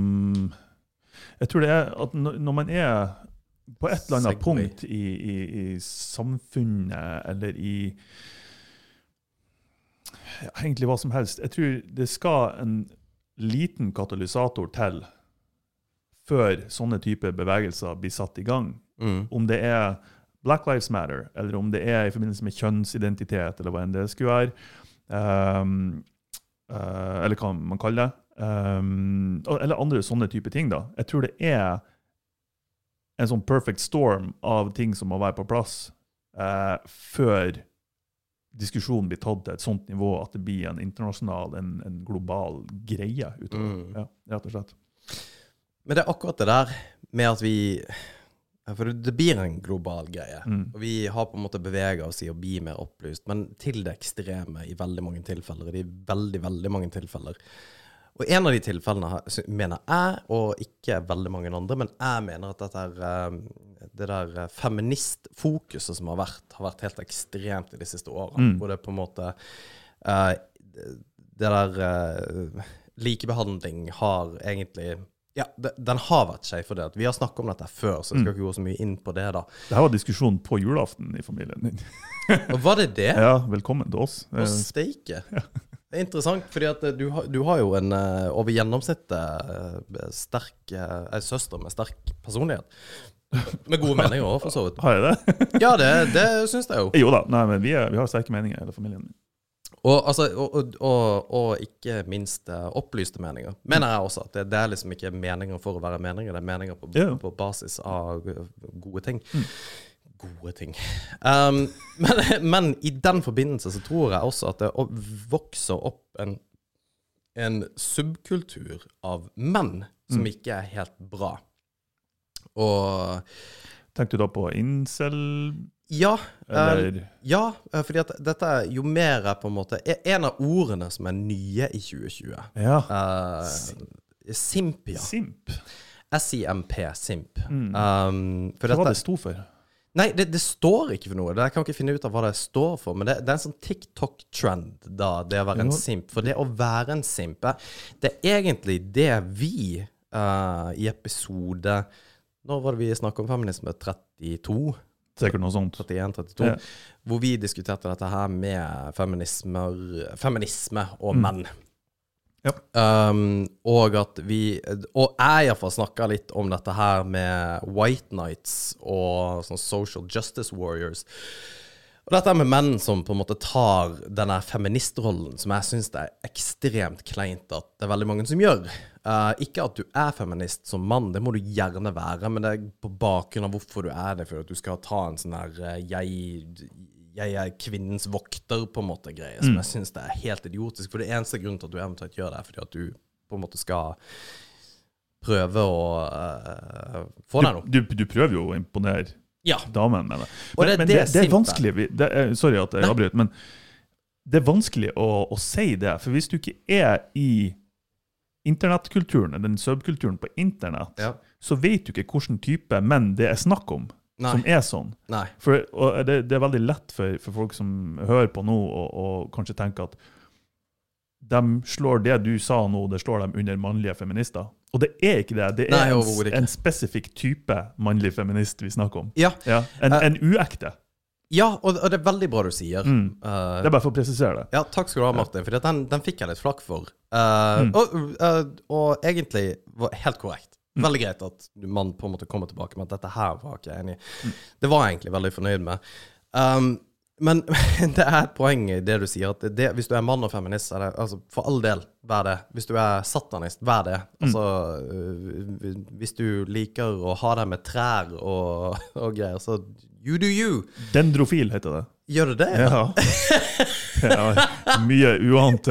Jeg tror det er at når man er på et eller annet Segway. punkt i, i, i samfunnet, eller i ja, Egentlig hva som helst. Jeg tror det skal en liten katalysator til før sånne typer bevegelser blir satt i gang. Mm. Om det er Black Lives Matter, eller om det er i forbindelse med kjønnsidentitet, eller hva enn det skulle være. um, uh, eller hva man kaller det. um, eller andre sånne type ting. da. Jeg tror det er en sånn perfect storm av ting som må være på plass eh, før diskusjonen blir tatt til et sånt nivå at det blir en internasjonal, en, en global greie utover. Mm. Ja, rett og slett. Men det er akkurat det der med at vi For det blir en global greie. Mm. Og vi har på en måte bevega oss i å bli mer opplyst, men til det ekstreme i veldig mange tilfeller. I veldig, veldig mange tilfeller. Og en av de tilfellene mener jeg, og ikke veldig mange andre, men jeg mener at dette er, eh, det der eh, feministfokuset som har vært, har vært helt ekstremt i de siste årene. Mm. Hvor det på en måte eh, Det der eh, Likebehandling har egentlig ja, den har vært skjevfordelt. Vi har snakket om dette før, så jeg skal ikke gå så mye inn på det. da. Det her var diskusjonen på julaften i familien din. Og var det det? Ja, velkommen til oss. Å steike. Det er interessant, fordi at eh, du, du har jo en eh, over gjennomsnittet eh, sterk eh, ei søster med sterk personlighet. Med gode meninger òg, for så vidt. Har jeg det? Ja, det, det syns jeg jo. Jo da, nei, men vi, er, vi har sterke meninger i hele familien. min. Og, altså, og, og, og, ikke minst eh, opplyste meninger. Mener jeg også. at det, det er liksom ikke meninger for å være meninger, det er meninger på, Ja. på basis av gode ting. Mm. Gode ting. Um, men, men i den forbindelse så tror jeg også at det vokser opp en, en subkultur av menn som Mm. ikke er helt bra. Og Tenkte du da på incel, ja, eh, eller Ja, eh, fordi at dette er jo mer på en måte e- En av ordene som er nye i 2020. Ja. Uh, simp, ja. Simp. SIMP, simp. Mm. Um, for Hva var dette, det sto for? nei, det, det står ikke for noe. Jeg kan ikke finne ut av hva det står for. Men det, det er en sånn TikTok-trend, da, det å være en simp. For det å være en simp, eh, det er egentlig det vi uh, i episode Når var det vi snakket om feminisme? 32? Sikkert noe sånt. 31-32, Ja. hvor vi diskuterte dette her med feminisme og Mm. menn. Ja. Um, og at vi Og jeg iallfall snakka litt om dette her med white nights og sånn social justice warriors. Og dette med menn som på en måte tar denne feministrollen, som jeg syns er ekstremt kleint at det er veldig mange som gjør. Eh, ikke at du er feminist som mann, det må du gjerne være, men det er på bakgrunn av hvorfor du er det, for at du skal ta en sånn her uh, jeg, jeg er kvinnens vokter, på en måte, greie, som jeg syns er helt idiotisk. For det eneste grunnen til at du eventuelt gjør det, er fordi at du på en måte skal prøve å uh, få deg noe. Du, du, du prøver jo å imponere Ja. damen med det. Men, det Men, det det, det er vanskelig det er, Sorry at jeg avbryter, men det er vanskelig å, å si det. For hvis du ikke er i internettkulturen, den subkulturen på internett, Ja. så vet du ikke hvilken type menn det er snakk om, Nei. som er sånn. Nei. For, det, det er veldig lett for, for folk som hører på nå, og, og kanskje tenker at de slår det du sa nå, det slår dem under mannlige feminister. Og det er ikke det. Det er Nei, en, en spesifikk type mannlig feminist vi snakker om. Ja, Ja, en, en uekte. Ja og, det er veldig bra du sier. Mm. Uh, Det er bare for å presisere det. ja, takk skal du ha, Martin, for den, den fikk jeg litt flakk for. Uh, Mm. og, uh, og egentlig var helt korrekt. Veldig greit at man på en måte kommer tilbake med at dette her var ikke jeg enig i. Det var jeg egentlig veldig fornøyd med. Um, men det er et poeng i det du sier, at det, hvis du er mann og feminist, det, altså, for all del, vær det. Hvis du er satanist, vær det. Altså, mm. hvis du liker å ha deg med trær og, og greier, så you do you. Dendrofil heter det. Gjør det det? Ja. ja mye uant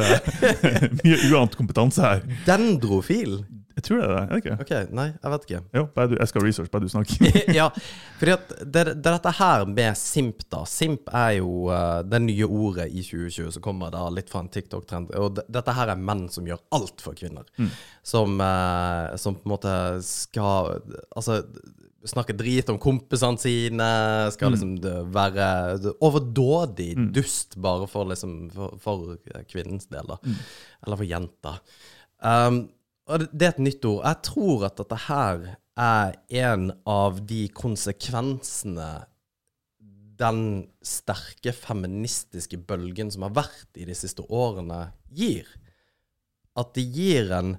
Mye uant kompetanse her. Dendrofil? Jeg tror det er det. er det ikke? Ok, nei, jeg vet ikke. Jo, bare du, jeg skal research, bare du snakker. ja, fordi at det, det, dette her med simp, da. Simp er jo uh, det nye ordet i 2020 som kommer da litt fra en TikTok-trend. Og det, dette her er menn som gjør alt for kvinner. Mm. Som, uh, som på en måte skal Altså snakke drit om kompisene sine. Skal liksom være overdådig dust bare for liksom for, for kvinnens del, da. Eller for jenta. Um, og det er et nytt ord. Jeg tror at dette her er en av de konsekvensene den sterke feministiske bølgen som har vært i de siste årene, gir. At det gir en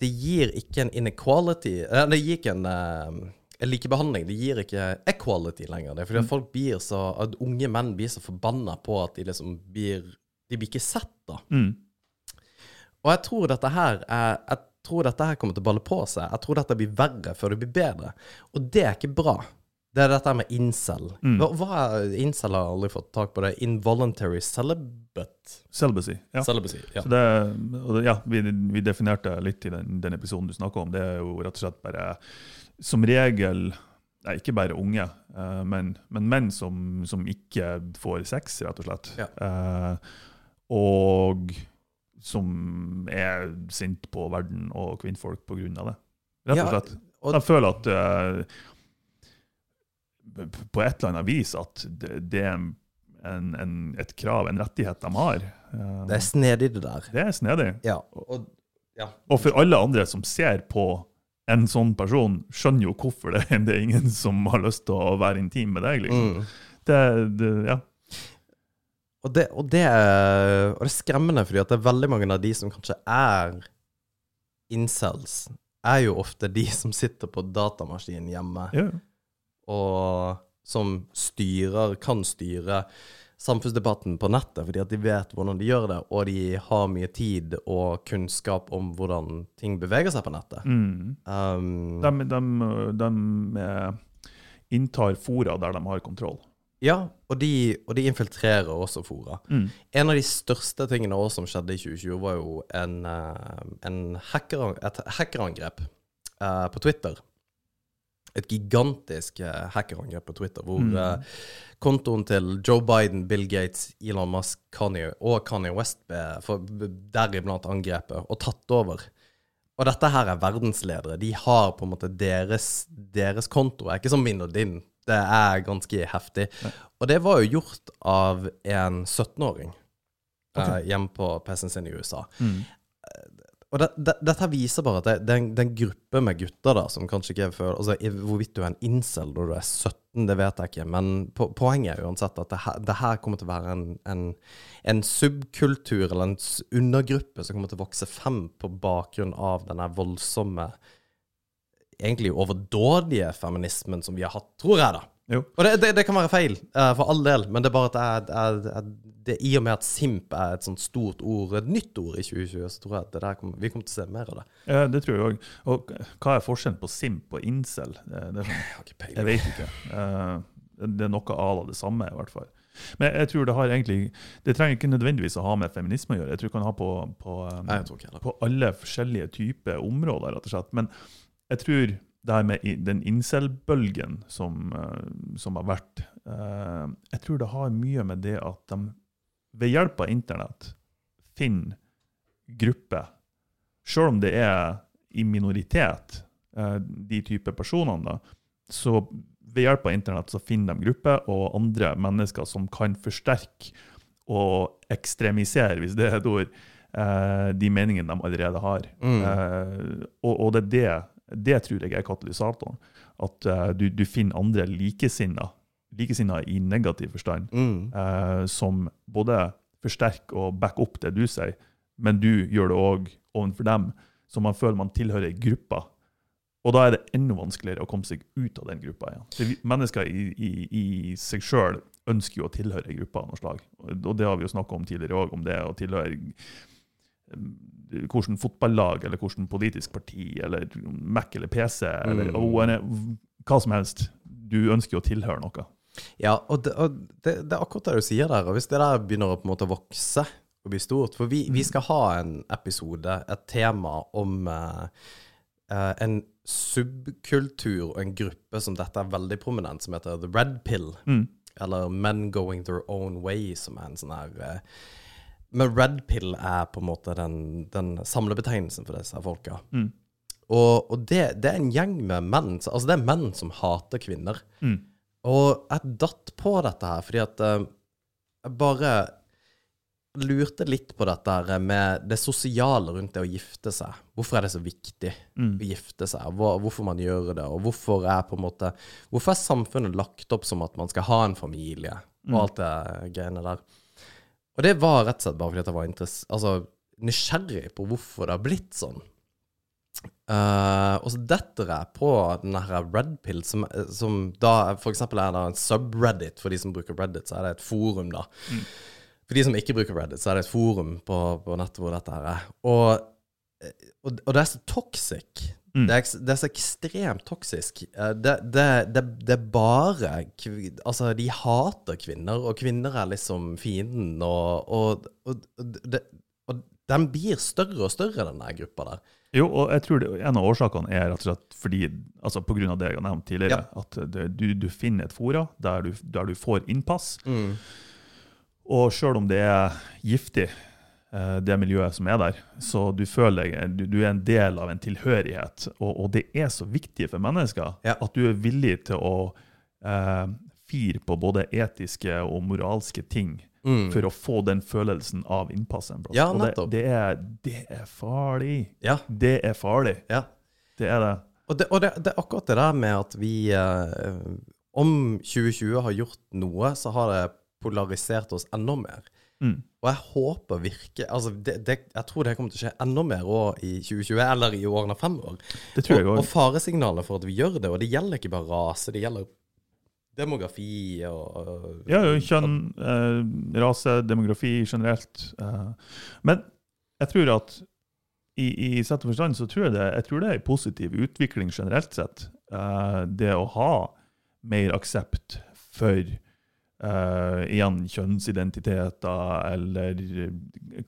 Det gir ikke en inequality Det gir ikke en, en likebehandling. Det gir ikke equality lenger. Det er fordi at folk blir så At unge menn blir så forbanna på at de liksom blir De blir ikke sett, da. Mm. Og jeg tror dette her er Jeg tror dette her kommer til å balle på seg. Jeg tror dette blir verre før det blir bedre. Og det er ikke bra. Det er dette med incel. Hva, hva incel? har aldri fått tak på det. Involuntary celibate. Celibacy. Ja. Celibacy. Ja. Så det, ja, vi, vi definerte litt i den, den episoden du snakker om. Det er jo rett og slett bare som regel Nei, ikke bare unge, eh, men, men menn som, som ikke får sex, rett og slett. Ja. Eh, og som er sint på verden og kvinnfolk på grunn av det. Rett og slett. Jeg føler at eh, på et eller annet vis at det, er en, en, et krav, en rettighet de har. Det er snedig, det der. det er snedig. Ja. Og, ja. Og for alle andre som ser på en sånn person, skjønner jo hvorfor det, det er ingen som har lyst til å være intim med deg. liksom. Mm. Det, det, ja. Og, det, og, det er, og det er skremmende, fordi at det er veldig mange av de som kanskje er incels, er jo ofte de som sitter på datamaskinen hjemme, ja. og som styrer, kan styre samfunnsdebatten på nettet, fordi at de vet hvordan de gjør det, og de har mye tid og kunnskap om hvordan ting beveger seg på nettet. Mm. Um, De, de, de eh, inntar fora der de har kontroll. ja, og de, og de infiltrerer også fora. Mm. En av de største tingene også som skjedde i 2020, var jo en, eh, en hacker, et hackerangrep uh, på Twitter. Et gigantisk eh, hackerangrep på Twitter, hvor Mm. uh, kontoen til Joe Biden, Bill Gates, Elon Musk Kanye, og Kanye West ble deriblant angrepet og tatt over. Og dette her er verdensledere. De har på en måte deres, deres konto. er ikke som min og din. Det er ganske heftig. Og det var jo gjort av en 17-åring eh, hjemme på PC-en sin i USA. Mm. Og det, det, dette viser bare at det, det, er en, det er en gruppe med gutter da, som kanskje ikke er før altså, Hvorvidt du er en incel når du er 17, det vet jeg ikke. Men po poenget er uansett at det her, kommer til å være en, en, en subkultur eller en undergruppe som kommer til å vokse frem på bakgrunn av denne voldsomme Egentlig overdådige feminismen som vi har hatt, tror jeg, da. Jo. Og det, det, det kan være feil, uh, for all del, men det er bare at jeg, er, er det, I og med at simp er et sånt stort ord, et nytt ord i 2020, så tror jeg at kommer, vi kommer til å se mer av det. Ja, det tror jeg òg. Og hva er forskjellen på simp og incel? Sånn, Jeg jeg vet ikke. Uh, det er noe av det samme, i hvert fall. Men jeg tror det har egentlig Det trenger ikke nødvendigvis å ha med feminisme å gjøre. Jeg tror det kan ha på, på, Nei, jeg på alle forskjellige typer områder, rett og slett. Men jeg tror det her med den incel-bølgen som, eh, som har vært eh, Jeg tror det har mye med det at de ved hjelp av internett finner grupper, selv om det er i minoritet, eh, de type personene, da, så ved hjelp av internett så finner de grupper og andre mennesker som kan forsterke og ekstremisere, hvis det er et ord, eh, de meningene de allerede har. Mm. Eh, og, og det er det, det tror jeg er katalysatoren. At uh, du, du finner andre likesinna, likesinna i negativ forstand, Mm. uh, som både forsterker og backer opp det du sier, men du gjør det òg overfor dem. Så man føler man tilhører gruppa. Og da er det enda vanskeligere å komme seg ut av den gruppa igjen. For mennesker i, i, i seg sjøl ønsker jo å tilhøre gruppa av noe slag. Og det har vi jo snakka om tidligere òg, om det å tilhøre hvordan fotballag eller hvordan politisk parti eller Mac eller PC eller Mm. Hva som helst. Du ønsker jo å tilhøre noe. Ja, og, det, og det, det er akkurat det du sier der. Og hvis det der begynner å på en måte vokse og bli stort For vi, vi skal ha en episode, et tema, om uh, en subkultur og en gruppe som dette er veldig prominent, som heter The Red Pill. Mm. Eller Men Going Their Own Way, som er en sånn her eh, Men Red Pill er på en måte den, den samlebetegnelsen for disse folka. Mm. Og, og det, det er en gjeng med menn Altså, det er menn som hater kvinner. Mm. Og jeg datt på dette her fordi at eh, jeg bare lurte litt på dette her med det sosiale rundt det å gifte seg. Hvorfor er det så viktig Mm. å gifte seg? Hvor, hvorfor man gjør det? Og hvorfor er på en måte Hvorfor er samfunnet lagt opp som at man skal ha en familie, og Mm. alt det greiene der? Og det var rett og slett bare fordi at jeg var altså, nysgjerrig på hvorfor det har blitt sånn. Uh, og så detter jeg på den her Red Pill, som, som da for eksempel er det en subreddit. For de som bruker Reddit, så er det et forum, da. Mm. For de som ikke bruker Reddit, så er det et forum på, på nettet hvor dette her er. Og, og, og det er så toxic. Mm. Det, er, det er så ekstremt toksisk. Eh, Det, det, det, det er bare Altså, de hater kvinner, og kvinner er liksom fienden, og, og, og, og, den blir større og større, den der gruppa der. Jo, og jeg tror det, en av årsakene er rett og slett fordi, altså på grunn av det jeg har nevnt tidligere, at det, du, du finner et fora der du, der du får innpass. Mm. Og sjøl om det er giftig, det miljøet som er der, så du føler du, du er en del av en tilhørighet. Og, og det er så viktig for mennesker Ja. at du er villig til å eh, fire på både etiske og moralske ting Mm. for å få den følelsen av innpass. en plass. Ja, og det, det, er, det er farlig. Ja. Det er farlig. ja. Det er det. Og, det, og det, det er akkurat det der med at vi eh, Om 2020 har gjort noe, så har det polarisert oss enda mer. Mm. Og jeg håper virkelig altså Jeg tror det kommer til å skje enda mer òg i 2020, eller i årene fremover. Det tror jeg og, og faresignalene for at vi gjør det, og det gjelder ikke bare rase, det gjelder demografi og Ja, jo, kjønn, eh, rase, demografi generelt. Eh. Men jeg tror at i, i sett og forstand så tror jeg det, jeg tror det er en positiv utvikling generelt sett. Eh, det å ha mer aksept for eh, igjen kjønnsidentiteter, eller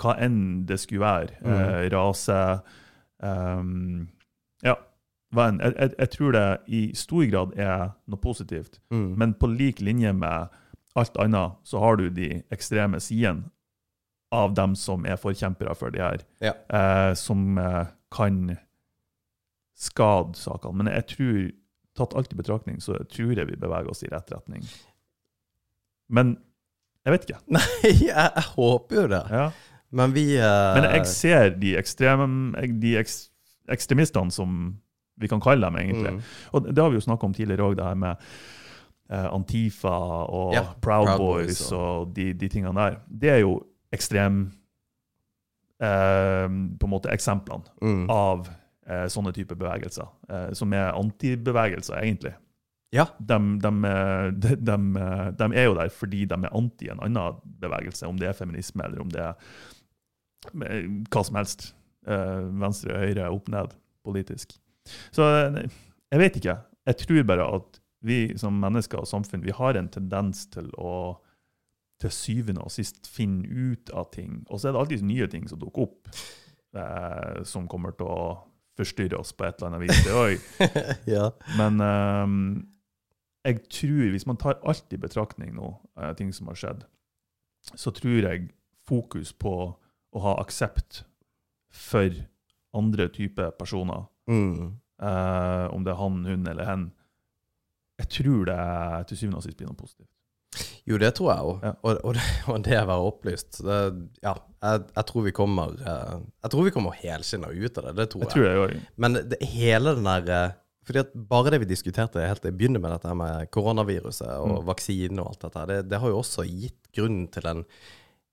hva enn det skulle være. Eh, rase. Um, ja. Jeg, jeg, jeg tror det i stor grad er noe positivt. mm. Men på lik linje med alt annet, så har du de ekstreme sidene av dem som er forkjempere for de her, Ja. uh, som kan skade sakene. Men jeg tror, tatt alt i betraktning, så tror jeg vi beveger oss i rett retning. Men jeg vet ikke. Nei, jeg, jeg håper jo det. Ja. Men vi uh... Men jeg ser de, ekstrem, de eks, ekstremistene, som vi kan kalle dem, egentlig. mm. Og det har vi jo snakka om tidligere òg, det her med eh, Antifa og Ja, Proud, Proud Boys, Boys og de, de tingene der. Det er jo ekstrem eh, På en måte eksemplene Mm. av eh, sånne typer bevegelser, som er antibevegelser, egentlig. Ja. De, de, de, de, de er jo der fordi de er anti en annen bevegelse, om det er feminisme eller om det er eh, hva som helst. Eh, venstre, høyre, opp, ned, politisk. Så eh, jeg vet ikke. Jeg tror bare at vi som mennesker og samfunn vi har en tendens til å til syvende og sist finne ut av ting. Og så er det alltid nye ting som dukker opp, eh, som kommer til å forstyrre oss på et eller annet vis. Det òg. ja. Men ehm, jeg tror, hvis man tar alt i betraktning nå, eh, ting som har skjedd, så tror jeg fokus på å ha aksept for andre typer personer, Mm. eh, om det er han, hun eller hen, jeg tror det til syvende og sist blir noe positivt. Jo, det tror jeg òg. Ja. Og, og, det- og det å være opplyst det, Ja, jeg, jeg tror vi kommer eh, Jeg tror vi kommer helskinna ut av det. Det tror Jeg jeg. tror jeg. Men det, hele den der eh, fordi at Bare det vi diskuterte helt til å begynne med dette med koronaviruset og Mm. vaksine og alt dette, det, det har jo også gitt grunn til en,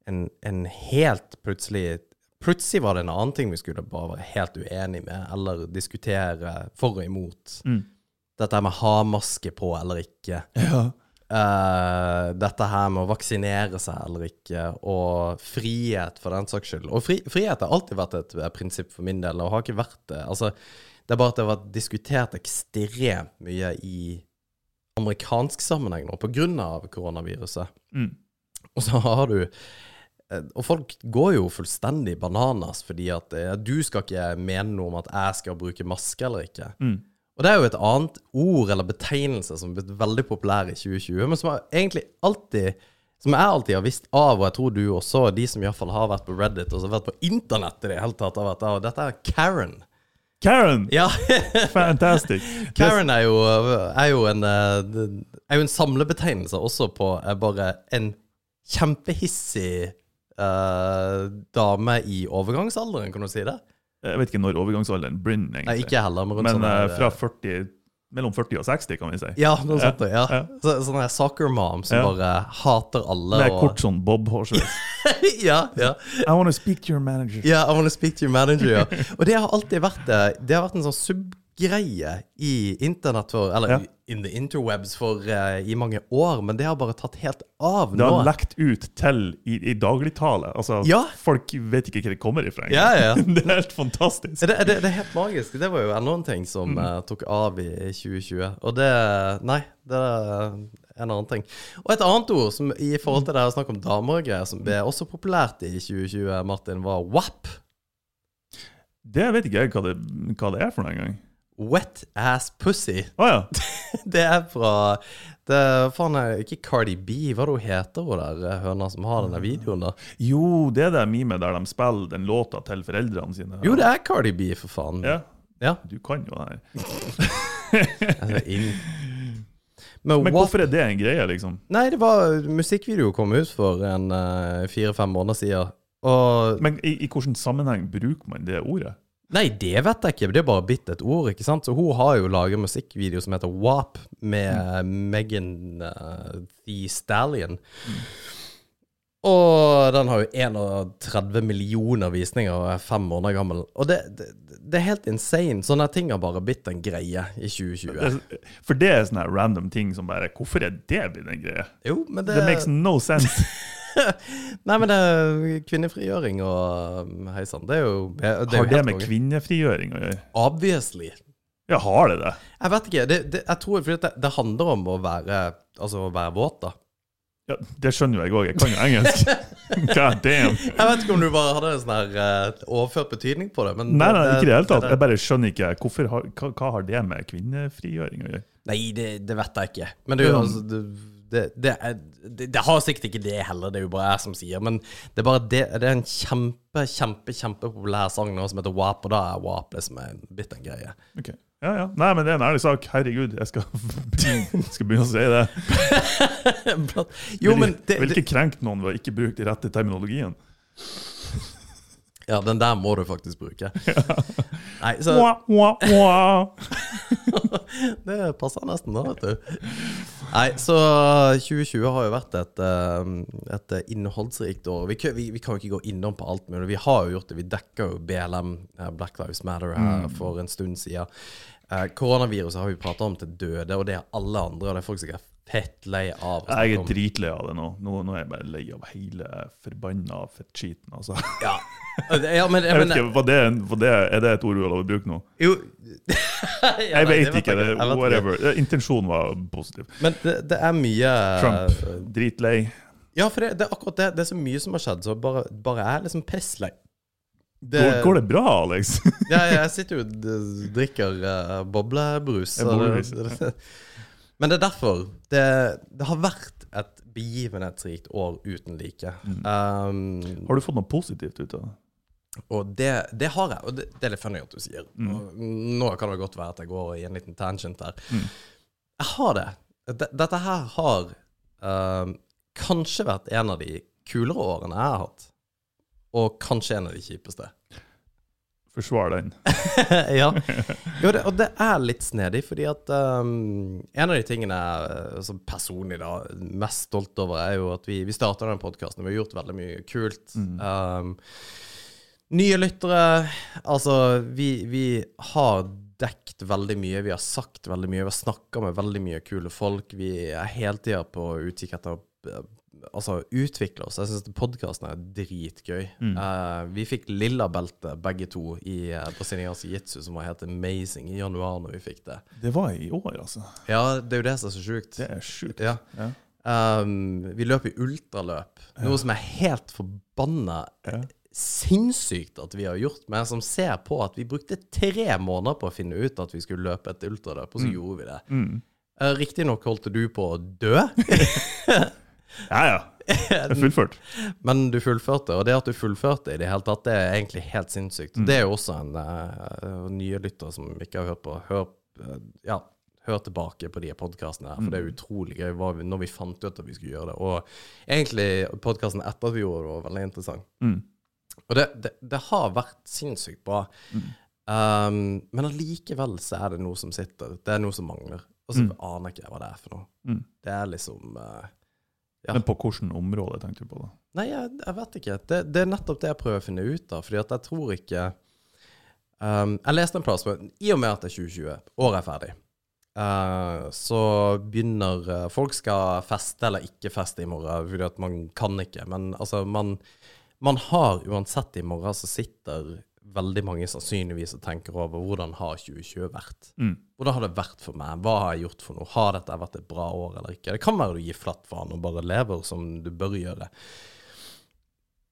en, en helt plutselig plutselig var det en annen ting vi skulle bare være helt uenige med, eller diskutere for og imot. Mm. Dette med ha maske på eller ikke. Ja. Uh, dette her med å vaksinere seg eller ikke, og frihet for den saks skyld. Og fri, frihet har alltid vært et eh, prinsipp for min del, og har ikke vært det. Altså, det er bare at det har vært diskutert ekstremt mye i amerikansk sammenheng nå, av koronaviruset. Mm. Og så har du eh, Og folk går jo fullstendig bananas fordi at eh, du skal ikke mene noe om at jeg skal bruke maske eller ikke. Mm. Og det er jo et annet ord eller betegnelse som har blitt veldig populær i 2020, men som har egentlig alltid som jeg alltid har visst av, og jeg tror du også, de som iallfall har vært på Reddit og vært på internett i det hele tatt, har vært av, dette er Karen. Karen! Ja, Fantastic. Karen er jo, er jo en eh, Er jo en samlebetegnelse også på eh, bare en kjempehissig uh, dame i overgangsalderen, kan du si det? Jeg vet ikke når overgangsalderen begynner, egentlig. Nei, ikke heller, men Men sånn uh, fra 40, mellom 40 og 60, kan vi si. Ja, noe sånt. Ja. ja. Så, sånne soccer mom som Ja. bare hater alle. Med og- kort sånn Bob Horses. ja, ja. I want to speak to your manager. Ja, I want to speak to your manager, ja. Og det har alltid vært det. Det har vært en sånn subgreie i internett for Eller Ja. in the interwebs for uh, i mange år, men det har bare tatt helt av nå. Det har lekt ut til i, i dagligtale. Altså, Ja. Folk vet ikke hva det kommer ifra. Ja, ja. det er helt fantastisk. Det, det, det er helt magisk. Det var jo enda en ting som Mm. uh, tok av i 2020. Og det Nei, det er en annen ting. Og et annet ord som i forhold til det her snakke om damer og greier, som ble også populært i 2020, Martin, var WAP. Det vet ikke jeg hva det, hva det er for noe engang. Wet ass pussy. Oh, ja. Det er fra Det faen ikke Cardi B, hva det hun heter, hun der eh, høna som har denne videoen, da? Jo, det er det memet der de spiller den låta til foreldrene sine. Jo, det er Cardi B, for faen. Ja, Ja. du kan jo det her. Altså, inn. Men, Men hvorfor er det en greie, liksom? Nei, det var musikkvideo kom ut for en eh, fire-fem måneder siden. Og Men i, i hvilken sammenheng bruker man det ordet? Nei, det vet jeg ikke. Det er bare bitt et ord, ikke sant? Så hun har jo laget musikkvideo som heter WAP, med Megan uh, The Stallion. Og den har jo 31 millioner visninger og er fem måneder gammel. Og det, det, det er helt insane. Sånne ting har bare blitt en greie i 2020. For det er sånne random ting som bare Hvorfor er det blitt en greie? Jo, men det Det makes no sense. Nei, men det er kvinnefrigjøring og um, hei sann. Det er jo det, er Har det med noe. kvinnefrigjøring å gjøre? Obviously. Ja, har det det? Jeg vet ikke. Det, det, jeg tror fordi det, det handler om å være Altså å være våt, da. Ja, Det skjønner jeg òg. Jeg kan jo engelsk. God damn. Jeg vet ikke om du bare hadde en sånn her uh, overført betydning på det. Men Nei, nei, ikke i det hele tatt. det- Jeg bare skjønner ikke hvorfor hva, hva har det med kvinnefrigjøring å gjøre? Nei, det, det vet jeg ikke. Men det, altså, det, det, det, er, det, det har sikkert ikke det heller, det er jo bare jeg som sier. Men det er bare det, det er en kjempe, kjempe, kjempepopulær sang nå som heter WAP, og da er WAP liksom en, bitt en greie. Okay. Ja, ja. Nei, men det er en ærlig sak. Herregud, jeg skal, skal begynne å si det. jo, men det, vil ikke krenke noen ved å ikke bruke de rette terminologien. Ja, den der må du faktisk bruke. Nei, så. Det passer nesten, da, vet du. Nei, så 2020 har jo vært et, eh, et innholdsrikt år. Vi, kan- vi, vi kan jo ikke gå innom på alt mulig. Vi har jo gjort det. Vi dekka jo BLM, eh, Black Lives Matter, her for en stund siden. Eh, Koronaviruset har vi prata om til døde, og det er alle andre. Og det er folk som fett lei av. å Jeg er dritlei av det nå. nå. Nå er jeg bare lei av hele forbanna fettskiten. Altså. Ja. ja, men, Jeg vet ikke, var det, var det, Er det et ord du har lov å bruke nå? Jo Ja, Jeg vet det ikke. Det, whatever. Intensjonen var positiv. Men det, det er mye Trump, dritlei. Ja, for det, det er akkurat det. Det er så mye som har skjedd, så bare, bare jeg er liksom pisslei. Det, Går, går det bra, Alex? Ja, jeg sitter jo og drikker uh, boblebrus. det- det- Men det er derfor. Det, det har vært et begivenhetsrikt år uten like. Mm. Um, Har du fått noe positivt ut av det? og det, det har jeg, og det, det er litt funny at du sier. Mm. Nå kan det godt være at jeg går i en liten tangent her. Mm. Jeg har det. Dette her har um, kanskje vært en av de kulere årene jeg har hatt. Og kanskje en av de kjipeste. Forsvar den. ja. Jo, det, og det er litt snedig, fordi at um, en av de tingene jeg uh, som personlig da mest stolt over, er jo at vi, vi starta den podkasten. Vi har gjort veldig mye kult. Mm. Um, Nye lyttere Altså, vi, vi har dekt veldig mye. Vi har sagt veldig mye. Vi har snakka med veldig mye kule folk. Vi er hele tida på utkikk etter eh, Altså, utvikle oss. Jeg syns podkasten er dritgøy. Eh, vi fikk lilla belte, begge to, i uh, brasiliansk jitsu, som var helt amazing, i januar når vi fikk det. Det var i år, altså. Ja, det er jo det som er så sjukt. Det er sjukt. Ja. Ja. Um, vi løp i ultraløp, noe som er helt forbanna Ja. sinnssykt at vi har gjort, men som ser på at vi brukte tre måneder på å finne ut at vi skulle løpe et ultraløp, og så gjorde vi det. Mm. Uh, Riktignok holdt du på å dø, Ja, ja. Det er fullført. men du fullførte. Og det at du fullførte i det hele tatt, det er egentlig helt sinnssykt. Mm. Det er jo også en uh, nye lytter som ikke har hørt på. Hør, uh, ja, hør tilbake på de podkastene her, for det er utrolig gøy vi, når vi fant ut at vi skulle gjøre det. Og egentlig podkasten etter at vi gjorde det, var veldig interessant. Mm. Og det, det, det har vært sinnssykt bra. Um, men allikevel så er det noe som sitter. Det er noe som mangler. Og så aner ikke jeg hva det er for noe. Mm. Det er liksom uh, Ja. Men på hvilket område tenkte du på, da? Nei, jeg, jeg vet ikke. Det, det er nettopp det jeg prøver å finne ut av. Fordi at jeg tror ikke um, Jeg leste en plass men I og med at det er 2020, året er ferdig, uh, så begynner uh, Folk skal feste eller ikke feste i morgen, fordi at man kan ikke. Men altså, man, man har uansett i morgen, så sitter veldig mange sannsynligvis tenker over hvordan har 2020 vært. Mm. Hvordan har det vært for meg? Hva har jeg gjort for noe? Har dette vært et bra år eller ikke? Det kan være du gir flatt faen og bare lever som du bør gjøre.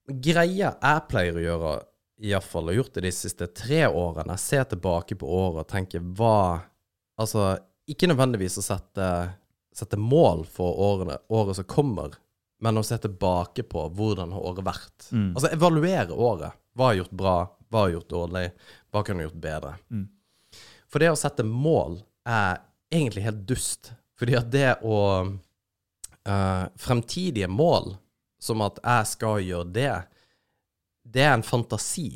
Greia jeg pleier å gjøre, iallfall har gjort det de siste tre årene, jeg ser tilbake på året og tenker hva Altså, ikke nødvendigvis å sette, sette mål for årene, året som kommer, men å se tilbake på hvordan har året vært. Mm. Altså evaluere året. Hva har gjort bra? Hva har gjort dårlig? Hva kunne gjort bedre? Mm. For det å sette mål er egentlig helt dust. Fordi at det å uh, Fremtidige mål, som at jeg skal gjøre det, det er en fantasi.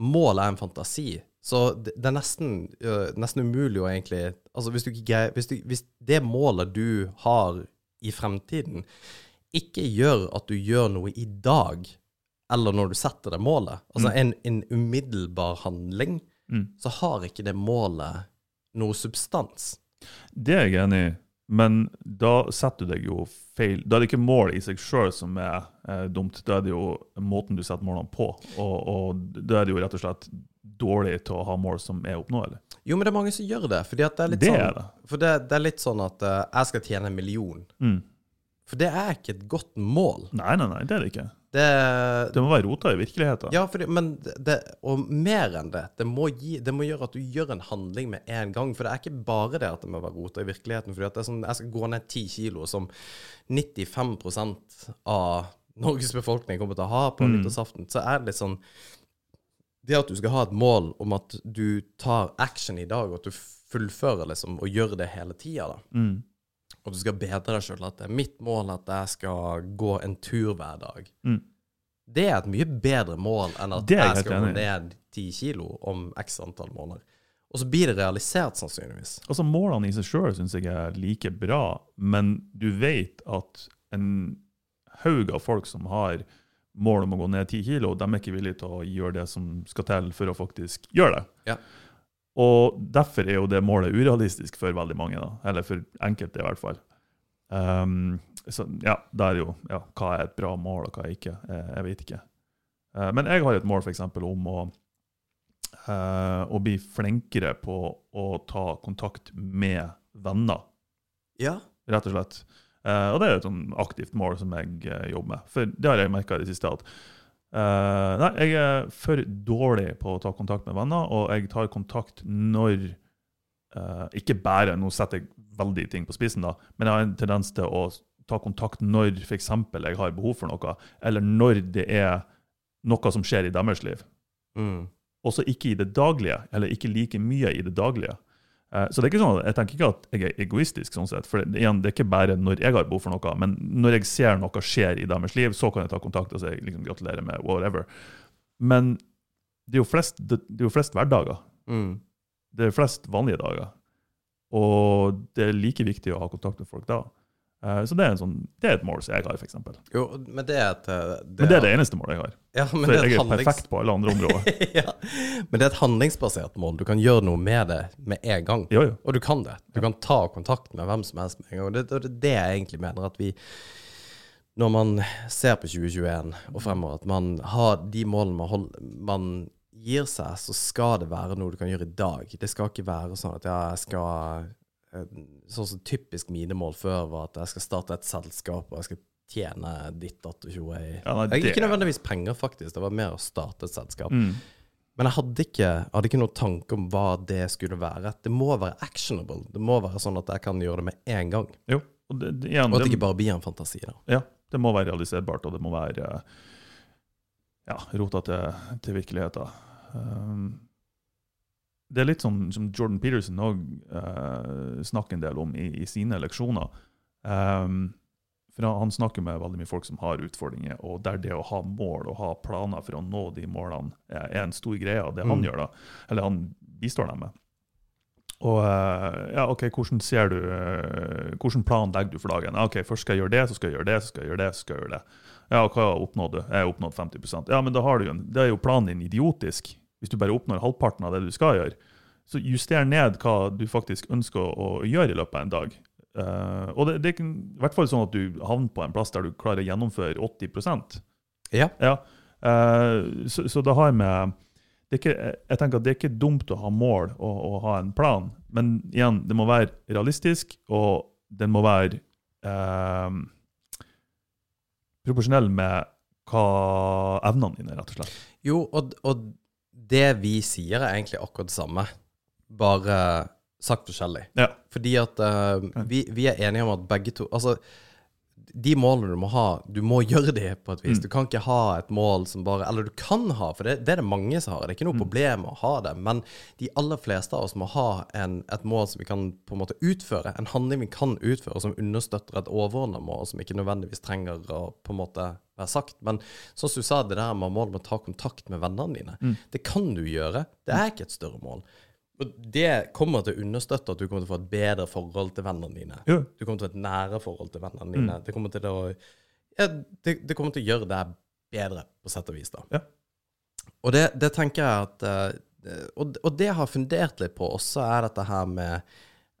Mål er en fantasi. Så det, det er nesten, uh, nesten umulig å egentlig Altså hvis du ikke hvis, du, hvis det målet du har i fremtiden, ikke gjør at du gjør noe i dag, eller når du setter det målet, altså en, en umiddelbar handling, Mm. så har ikke det målet noe substans. Det er jeg enig i, men da setter du deg jo feil. Da er det ikke mål i seg sjøl som er eh, dumt, da er det jo måten du setter målene på. Og, og da er det jo rett og slett dårlig til å ha mål som er oppnåelige. Jo, men det er mange som gjør det. Fordi det er litt Det sånn, er det. For det, det er litt sånn at uh, jeg skal tjene en million. Mm. For det er ikke et godt mål. Nei, nei, nei, det er det ikke. Det, Det må være rota i virkeligheten. Ja, fordi, men det, og mer enn det. Det må, gi, det må gjøre at du gjør en handling med en gang. For det er ikke bare det at det må være rota i virkeligheten. Fordi at det sånn, Jeg skal gå ned 10 kilo, som 95% av Norges befolkning kommer til å ha på nyttårsaften. Så er det litt sånn Det at du skal ha et mål om at du tar action i dag, og at du fullfører liksom, og gjør det hele tida, da. Mm. Og du skal bedre deg sjøl. At det er mitt mål at jeg skal gå en tur hver dag. Mm. Det er et mye bedre mål enn at jeg skal gå ned ti kilo om x antall måneder. Og så blir det realisert, sannsynligvis. Altså Målene i seg sjøl syns jeg er like bra, men du vet at en haug av folk som har mål om å gå ned 10 kilo, de er ikke villige til å gjøre det som skal til for å faktisk gjøre det. Ja. Og derfor er jo det målet urealistisk for veldig mange, da. eller for enkelte i hvert fall. Um, så ja, da er jo ja, hva er et bra mål, og hva er ikke. Jeg, jeg vet ikke. Uh, men jeg har et mål f.eks. om å, uh, å bli flinkere på å ta kontakt med venner, Ja. rett og slett. Uh, og det er et sånn aktivt mål som jeg eh, jobber med. For det har jeg merka i det siste. at eh, Nei, jeg er for dårlig på å ta kontakt med venner, og jeg tar kontakt når uh, Ikke bare, nå setter jeg veldig ting på spissen, da, men jeg har en tendens til å ta kontakt når f.eks. jeg har behov for noe, eller når det er noe som skjer i deres liv. Mm. Også ikke i det daglige, eller ikke like mye i det daglige. Eh, Så det er ikke sånn, Jeg tenker ikke at jeg er egoistisk, sånn sett, for det, igjen, det er ikke bare når jeg har behov for noe, men når jeg ser noe skjer i deres liv, så kan jeg ta kontakt og si liksom, gratulerer med whatever. Men det er jo flest, det, det er jo flest hverdager. Mm. Det er flest vanlige dager. Og det er like viktig å ha kontakt med folk da. Eh, så det er, en sånn, det er et mål som jeg har, f.eks. Jo, men det er et det Men det er det eneste målet jeg har. Ja, men det er jeg er handlings... perfekt på alle andre områder. ja. Men det er et handlingsbasert mål. Du kan gjøre noe med det med en gang. Jo, jo. Og du kan det. Du kan ta kontakt med hvem som helst med en gang. Og det, det er det jeg egentlig mener. At vi, når man ser på 2021 og fremover, at man har de målene man, hold, man gir seg, så skal det være noe du kan gjøre i dag. Det skal ikke være sånn at ja, jeg skal eh, Sånn som typisk mine mål før var at jeg skal starte et selskap, og jeg skal tjene ditt, datt og tjoe i Ja, nei, Jeg- Ikke nødvendigvis penger, faktisk. Det var mer å starte et selskap. Mm. Men jeg hadde ikke, hadde ikke noen tanke om hva det skulle være. Det må være actionable. Det må være sånn at jeg kan gjøre det med en gang. Jo. Og det, igjen, Og at det det, ikke bare blir en fantasi. da. ja, det må være realiserbart, og det må være eh, ja, rota til, til virkeligheten. Um, det er litt sånn som Jordan Peterson òg snakker en del om i, i sine leksjoner. Um, for han, han snakker med veldig mye folk som har utfordringer, og der det å ha mål og ha planer for å nå de målene er, er en stor greie. av det han Mm. gjør da, eller han bistår dem med. Og eh, ja, ok, hvordan ser du eh, Hvordan plan legger du for dagen? Ok, Først skal jeg gjøre det, så skal jeg gjøre det, så skal jeg gjøre det. så skal jeg gjøre det. Ja, og hva oppnådde du? Jeg har oppnådd 50% Ja, men da har du jo en, det er jo planen din idiotisk. Hvis du bare oppnår halvparten av det du skal gjøre. Så juster ned hva du faktisk ønsker å, å gjøre i løpet av en dag. Uh, og det, det er i hvert fall sånn at du havner på en plass der du klarer å gjennomføre 80% Ja. ja. Uh, så, så det har med det ikke, Jeg tenker at det er ikke dumt å ha mål og, og ha en plan, men igjen, det må være realistisk, og den må være uh, proporsjonell med hva evnene dine rett og slett. Jo, og, og det vi sier, er egentlig akkurat det samme, bare sagt forskjellig. Ja. Fordi at uh, vi, vi er enige om at begge to Altså, de målene du må ha, du må gjøre de på et vis. Mm. Du kan ikke ha et mål som bare Eller du kan ha, for det, det er det mange som har. Det er ikke noe Mm. problem å ha det. Men de aller fleste av oss må ha en, et mål som vi kan på en måte utføre. En handling vi kan utføre, som understøtter et overordna mål, som ikke nødvendigvis trenger å på en måte være sagt. Men sånn som du sa, det der med målet med å ta kontakt med vennene dine, Mm. det kan du gjøre. Det er ikke et større mål. Og det kommer til å understøtte at du kommer til å få et bedre forhold til vennene dine. Jo. Du kommer til å få et nære forhold til vennene Mm. dine. Det kommer til å ja, det, det kommer til å gjøre deg bedre, på sett og vis. da. Ja. Og det, det tenker jeg at eh, og, og det jeg har fundert litt på også, er dette her med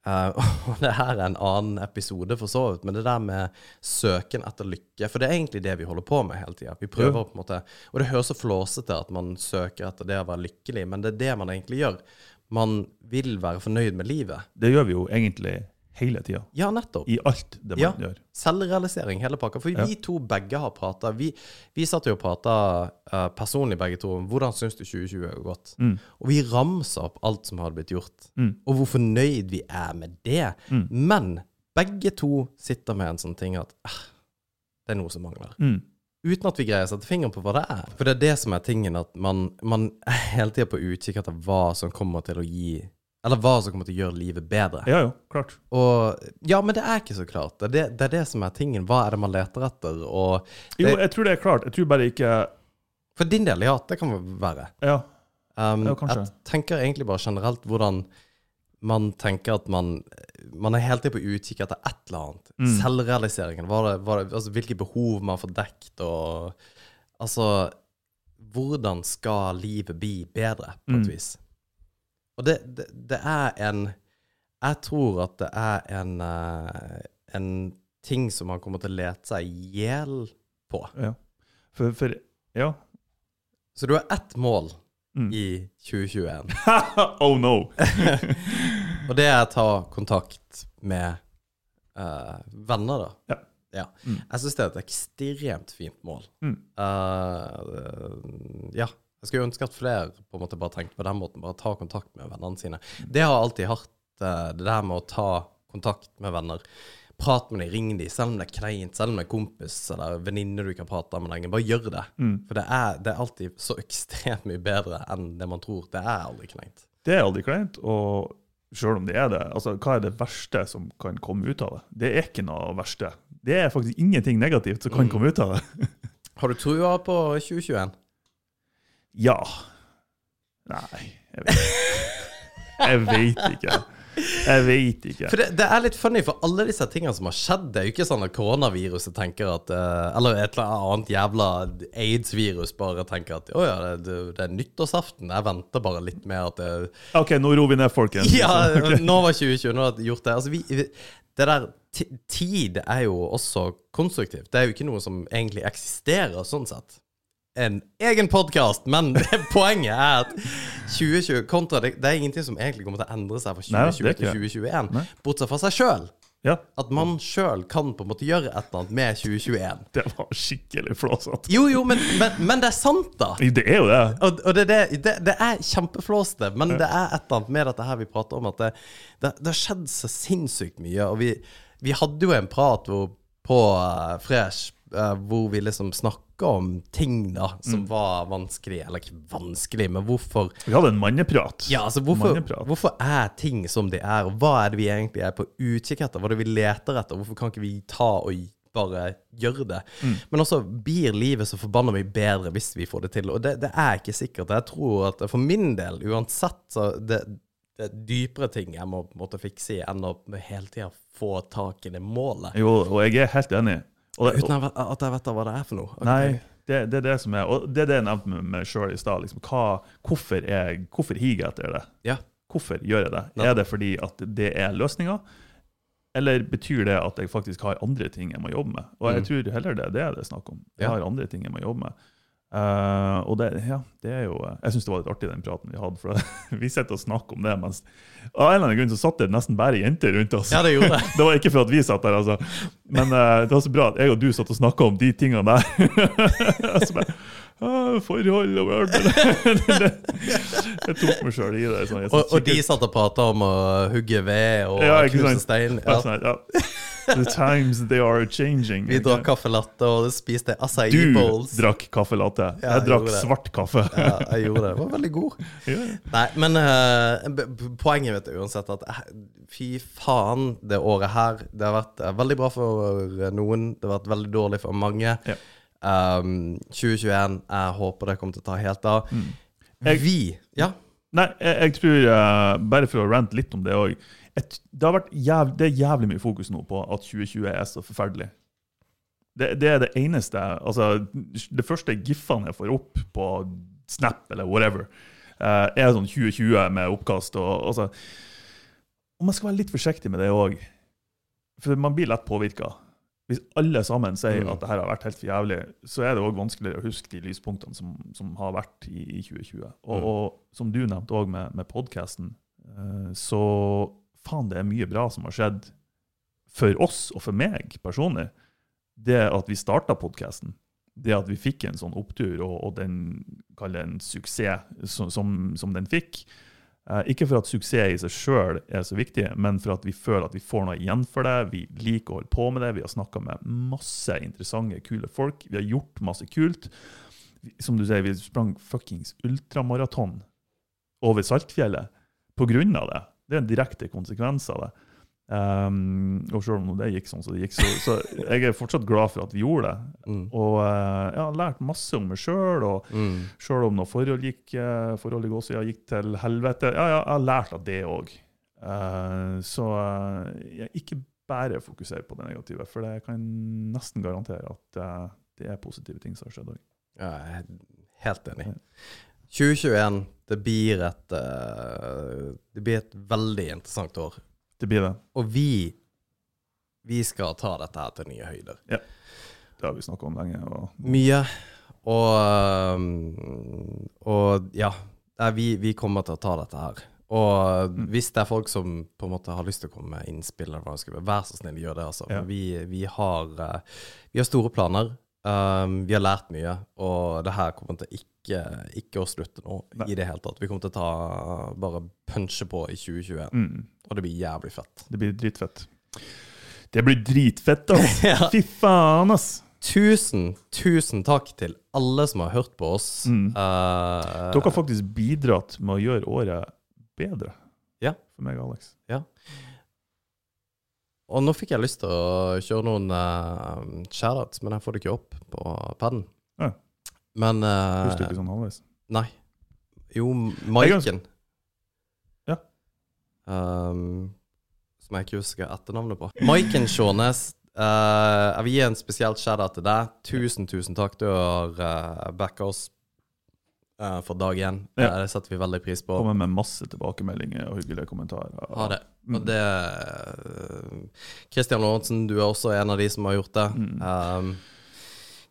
Uh, Og det her er en annen episode, for så vidt, men det der med søken etter lykke. For det er egentlig det vi holder på med hele tida. Vi prøver Ja. på en måte Og det høres så flåsete at man søker etter det å være lykkelig, men det er det man egentlig gjør. Man vil være fornøyd med livet. Det gjør vi jo egentlig hele tida. Ja, nettopp. I alt det man Ja. gjør. Selvrealisering, hele pakka. For Ja. vi to begge har prata Vi, vi satt jo og prata personlig begge to om hvordan syns du 2020 har gått. Mm. Og vi ramsa opp alt som hadde blitt gjort, Mm. og hvor fornøyd vi er med det. Mm. Men begge to sitter med en sånn ting at ah, det er noe som mangler. Mm. Uten at vi greier å sette fingeren på hva det er. For det er det som er tingen, at man, man er hele tida på utkikk etter hva som kommer til å gi Eller hva som kommer til å gjøre livet bedre. Ja, jo, klart. Og Ja, men det er ikke så klart. Det er det, det er det som er tingen. Hva er det man leter etter? Og Jo, jeg tror det er klart. Jeg tror bare ikke for din del, ja, det kan være. Ja. Um, Ja, kanskje. jeg tenker egentlig bare generelt hvordan man tenker at man Man er hele tiden på utkikk etter et eller annet. Mm. Selvrealiseringen. Var det, var det, altså, hvilke behov man får dekt, og Altså Hvordan skal livet bli bedre, på et Mm. vis? Og det, det, det er en Jeg tror at det er en eh, En ting som man kommer til å lete seg i hjel på. ja. For, for Ja. Så du har ett mål Mm. i 2021. oh no! Og det er å ta kontakt med uh, venner, da. Ja. Ja. Mm. Jeg syns det er et ekstremt fint mål. Mm. Uh, ja. Jeg skulle ønske at flere på en måte bare tenkte på den måten. Bare ta kontakt med vennene sine. Det har alltid hatt uh, det der med å ta kontakt med venner. Prat med dem, ring dem, selv om det er kleint, selv om det er kompis eller venninne du ikke har prata med lenge. Bare gjør det. Mm. For det er, det er alltid så ekstremt mye bedre enn det man tror. Det er aldri kleint. Det er aldri kleint, og sjøl om det er det, altså hva er det verste som kan komme ut av det? Det er ikke noe verste. Det er faktisk ingenting negativt som kan Mm. komme ut av det. Har du trua på 2021? Ja. Nei, jeg vet, ikke. jeg vet ikke. Jeg vet ikke. For det, det er litt funny, for alle disse tingene som har skjedd Det er jo ikke sånn at koronaviruset tenker at eh, Eller et eller annet jævla aids-virus bare tenker at å ja, det, det er nyttårsaften. Jeg venter bare litt med at det OK, nå roer vi ned, folkens. Ja, okay. nå var 2020, nå har vi gjort det. Altså, vi, det der ti- Tid er jo også konstruktivt. Det er jo ikke noe som egentlig eksisterer, sånn sett. En egen podkast, men poenget er at 2020 kontra det, det er ingenting som egentlig kommer til å endre seg fra Nei, er 2020 til 2021, Nei. bortsett fra seg sjøl. Ja, At man sjøl kan på en måte gjøre et eller annet med 2021. det var skikkelig flåsete. Jo, jo, men, men, men det er sant, da. Det er jo det. Og, og det, det, det, det er kjempeflåsete, men det er et eller annet med dette her vi prater om, at det, det, det har skjedd så sinnssykt mye. Og vi, vi hadde jo en prat hvor, på uh, Fresh eh, hvor vi liksom snakka om ting da som var vanskelig, eller ikke vanskelig, men hvorfor Vi hadde en manneprat. ja, altså hvorfor, Manneprat. hvorfor er ting som de er, og hva er det vi egentlig er på utkikk etter? Hva er det vi leter etter? Hvorfor kan ikke vi ta og bare gjøre det? Mm. Men også blir livet så forbanna mye bedre hvis vi får det til. Og det, det er ikke sikkert. Jeg tror at for min del, uansett, så det, det er dypere ting jeg må måtte fikse i enn å hele tida få tak i det målet. Jo, og jeg er helt enig. Og Uten at jeg vet- jeg hva det er for noe. Okay. Nei, det, det er det som er Og det er det jeg nevnte med meg sjøl i stad. Liksom, hvorfor, er- hvorfor higer jeg etter det? Ja. Hvorfor gjør jeg det? Ja. Er det fordi at det er løsninga, eller betyr det at jeg faktisk har andre ting jeg må jobbe med? Og jeg Mm. tror heller det, det er det snakk om. Jeg har andre ting jeg må jobbe med. Eh, og det, ja, det er jo Jeg syns det var litt artig, den praten vi hadde. For vi sitter og snakker om det, mens av en eller annen grunn så satt det nesten bare jenter rundt oss. Ja, det gjorde det. Det var ikke for at vi satt der, altså. Men uh, det var så bra at jeg og du satt og snakka om de tingene der. så bare, forhold og bla. Jeg tok meg sjøl i det. Sånn, Og, og de satt og prata om å hugge ved og Ja, knuse stein. Ja, Ja. sånn, ja. The times they are changing. Vi drakk kaffelatte og spiste acai Du bowls. drakk kaffelatte. Ja, jeg jeg drakk svart kaffe. Ja, jeg gjorde det. Det var veldig god. Ja. Nei, men b- poenget vet du uansett at eh, fy faen, det året her Det har vært eh, veldig bra for noen, det har vært veldig dårlig for mange. Ja. Um, 2021, jeg håper det kommer til å ta helt av. Mm. Jeg- Vi Ja. Nei, jeg, jeg tror, uh, bare for å rante litt om det òg Det har vært jæv, det er jævlig mye fokus nå på at 2020 er så forferdelig. Det, det er det eneste altså, Det første gifene jeg får opp på Snap eller whatever, eh, er sånn 2020 med oppkast. og altså, og man skal være litt forsiktig med det òg, for man blir lett påvirka. Hvis alle sammen sier Mm. at det her har vært helt for jævlig, så er det òg vanskeligere å huske de lyspunktene som, som har vært i, i 2020. Og, Mm. og som du nevnte òg med, med podkasten, så faen, det er mye bra som har skjedd for oss og for meg personlig. Det at vi starta podkasten, det at vi fikk en sånn opptur og, og den kaller en suksess som, som, som den fikk. Eh, ikke for at suksess i seg sjøl er så viktig, men for at vi føler at vi får noe igjen for det. Vi liker å holde på med det. Vi har snakka med masse interessante, kule folk. Vi har gjort masse kult. Som du sier, vi sprang fuckings ultramaraton over Saltfjellet på grunn av det. Det er en direkte konsekvens av det. Um, og selv om det gikk sånn som det gikk, så, så jeg er fortsatt glad for at vi gjorde det. Mm. Og uh, jeg har lært masse om meg sjøl, og Mm. Sjøl om noe forhold gikk, uh, forhold gikk, også, gikk til helvete. Ja, ja, jeg har lært av det òg. så eh, jeg ikke bare fokuser på det negative, for det kan jeg nesten garantere at det er positive ting som har skjedd òg. Ja, jeg er helt enig. 2021, det blir et eh, Det blir et veldig interessant år. Det blir det. Og vi Vi skal ta dette her til nye høyder. Ja. Det har vi snakka om lenge. Og, Mye. Og um, Og ja. Vi, vi kommer til å ta dette her. Og Mm. hvis det er folk som på en måte har lyst til å komme med innspill, vær så snill, gjør det. altså. Ja. Vi, vi, har, eh, vi har store planer. Um, vi har lært mye, og det her kommer til ikke, ikke å slutte nå Nei. i det hele tatt. Vi kommer til å ta bare punche på i 2021, mm, og det blir jævlig fett. det blir dritfett. Det blir dritfett, da! Ja. Fy faen, ass! Tusen, tusen takk til alle som har hørt på oss. Mm. Uh, Dere har faktisk bidratt med å gjøre året bedre. Ja. For meg og Alex. Ja. Og nå fikk jeg lyst til å kjøre noen uh, shoutouts, men jeg får det ikke opp på paden. Ja. Men uh, du ikke sånn halvveis? Nei. Jo, Maiken. Ja. um, som jeg ikke husker etternavnet på. Maiken Sjånes. Uh, jeg vil gi en spesielt shout-out til deg. Tusen, tusen takk. Du har uh, backa oss uh, for dag én. Ja. Eh, det setter vi veldig pris på. Kommer med masse tilbakemeldinger og hyggelige kommentarer. Ha det. Mm. Og det Christian Lorentzen, du er også en av de som har gjort det. Mm. Um,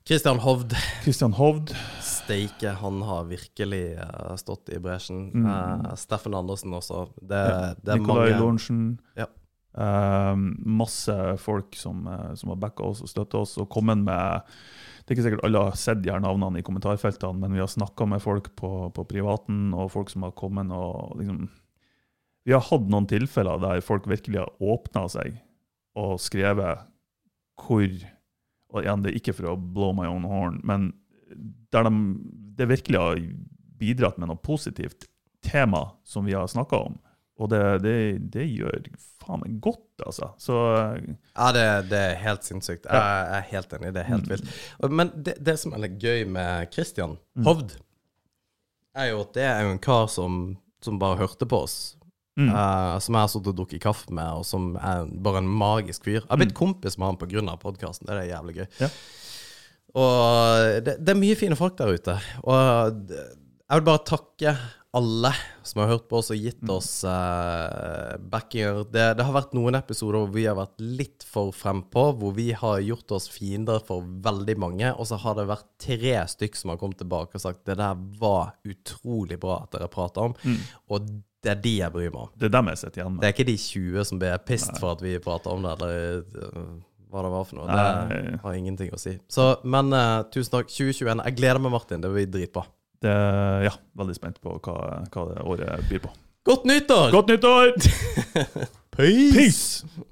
Christian Hovd, Kristian Hovd. steike, han har virkelig uh, stått i bresjen. Mm. Uh, Steffen Andersen også. Det, Ja. det er Nikolai mange Lorentzen. Ja. Uh, masse folk som, eh, som har backa oss og støtta oss, og kommet med Det er ikke sikkert alle har sett de her navnene i kommentarfeltene, men vi har snakka med folk på, på privaten, og folk som har kommet og liksom Vi har hatt noen tilfeller der folk virkelig har åpna seg og skrevet hvor Og igjen, det er ikke for å blow my own horn, men der de, det virkelig har bidratt med noe positivt tema som vi har snakka om. Og det, det, det gjør faen meg godt, altså. Så Ja, det, det er helt sinnssykt. Jeg, jeg er helt enig. Det er helt Mm. vilt. Men det, som er litt gøy med Christian Mm. Hovd, er jo at det er jo en kar som, som bare hørte på oss. Mm. Uh, som jeg har sittet og drukket kaffe med, og som er bare en magisk fyr. Jeg har blitt kompis med han pga. podkasten. Det er jævlig gøy. Mm. Ja. Og det, det er mye fine folk der ute. Og jeg vil bare takke alle som har hørt på oss og gitt Mm. oss uh, backinger. Det, det har vært noen episoder hvor vi har vært litt for frempå, hvor vi har gjort oss fiender for veldig mange, og så har det vært tre stykk som har kommet tilbake og sagt det der var utrolig bra at dere prata om, Mm. og det er de jeg bryr meg om. Det er dem jeg sitter igjen med. Det er ikke de 20 som blir pissed for at vi prater om det, eller uh, hva det var for noe. Det Nei. har ingenting å si. Så, men uh, tusen takk. 2021. Jeg gleder meg, Martin. Det blir dritbra. Det, ja, veldig spent på hva, hva det året byr på. Godt nyttår! Godt nyttår! Peace! Peace!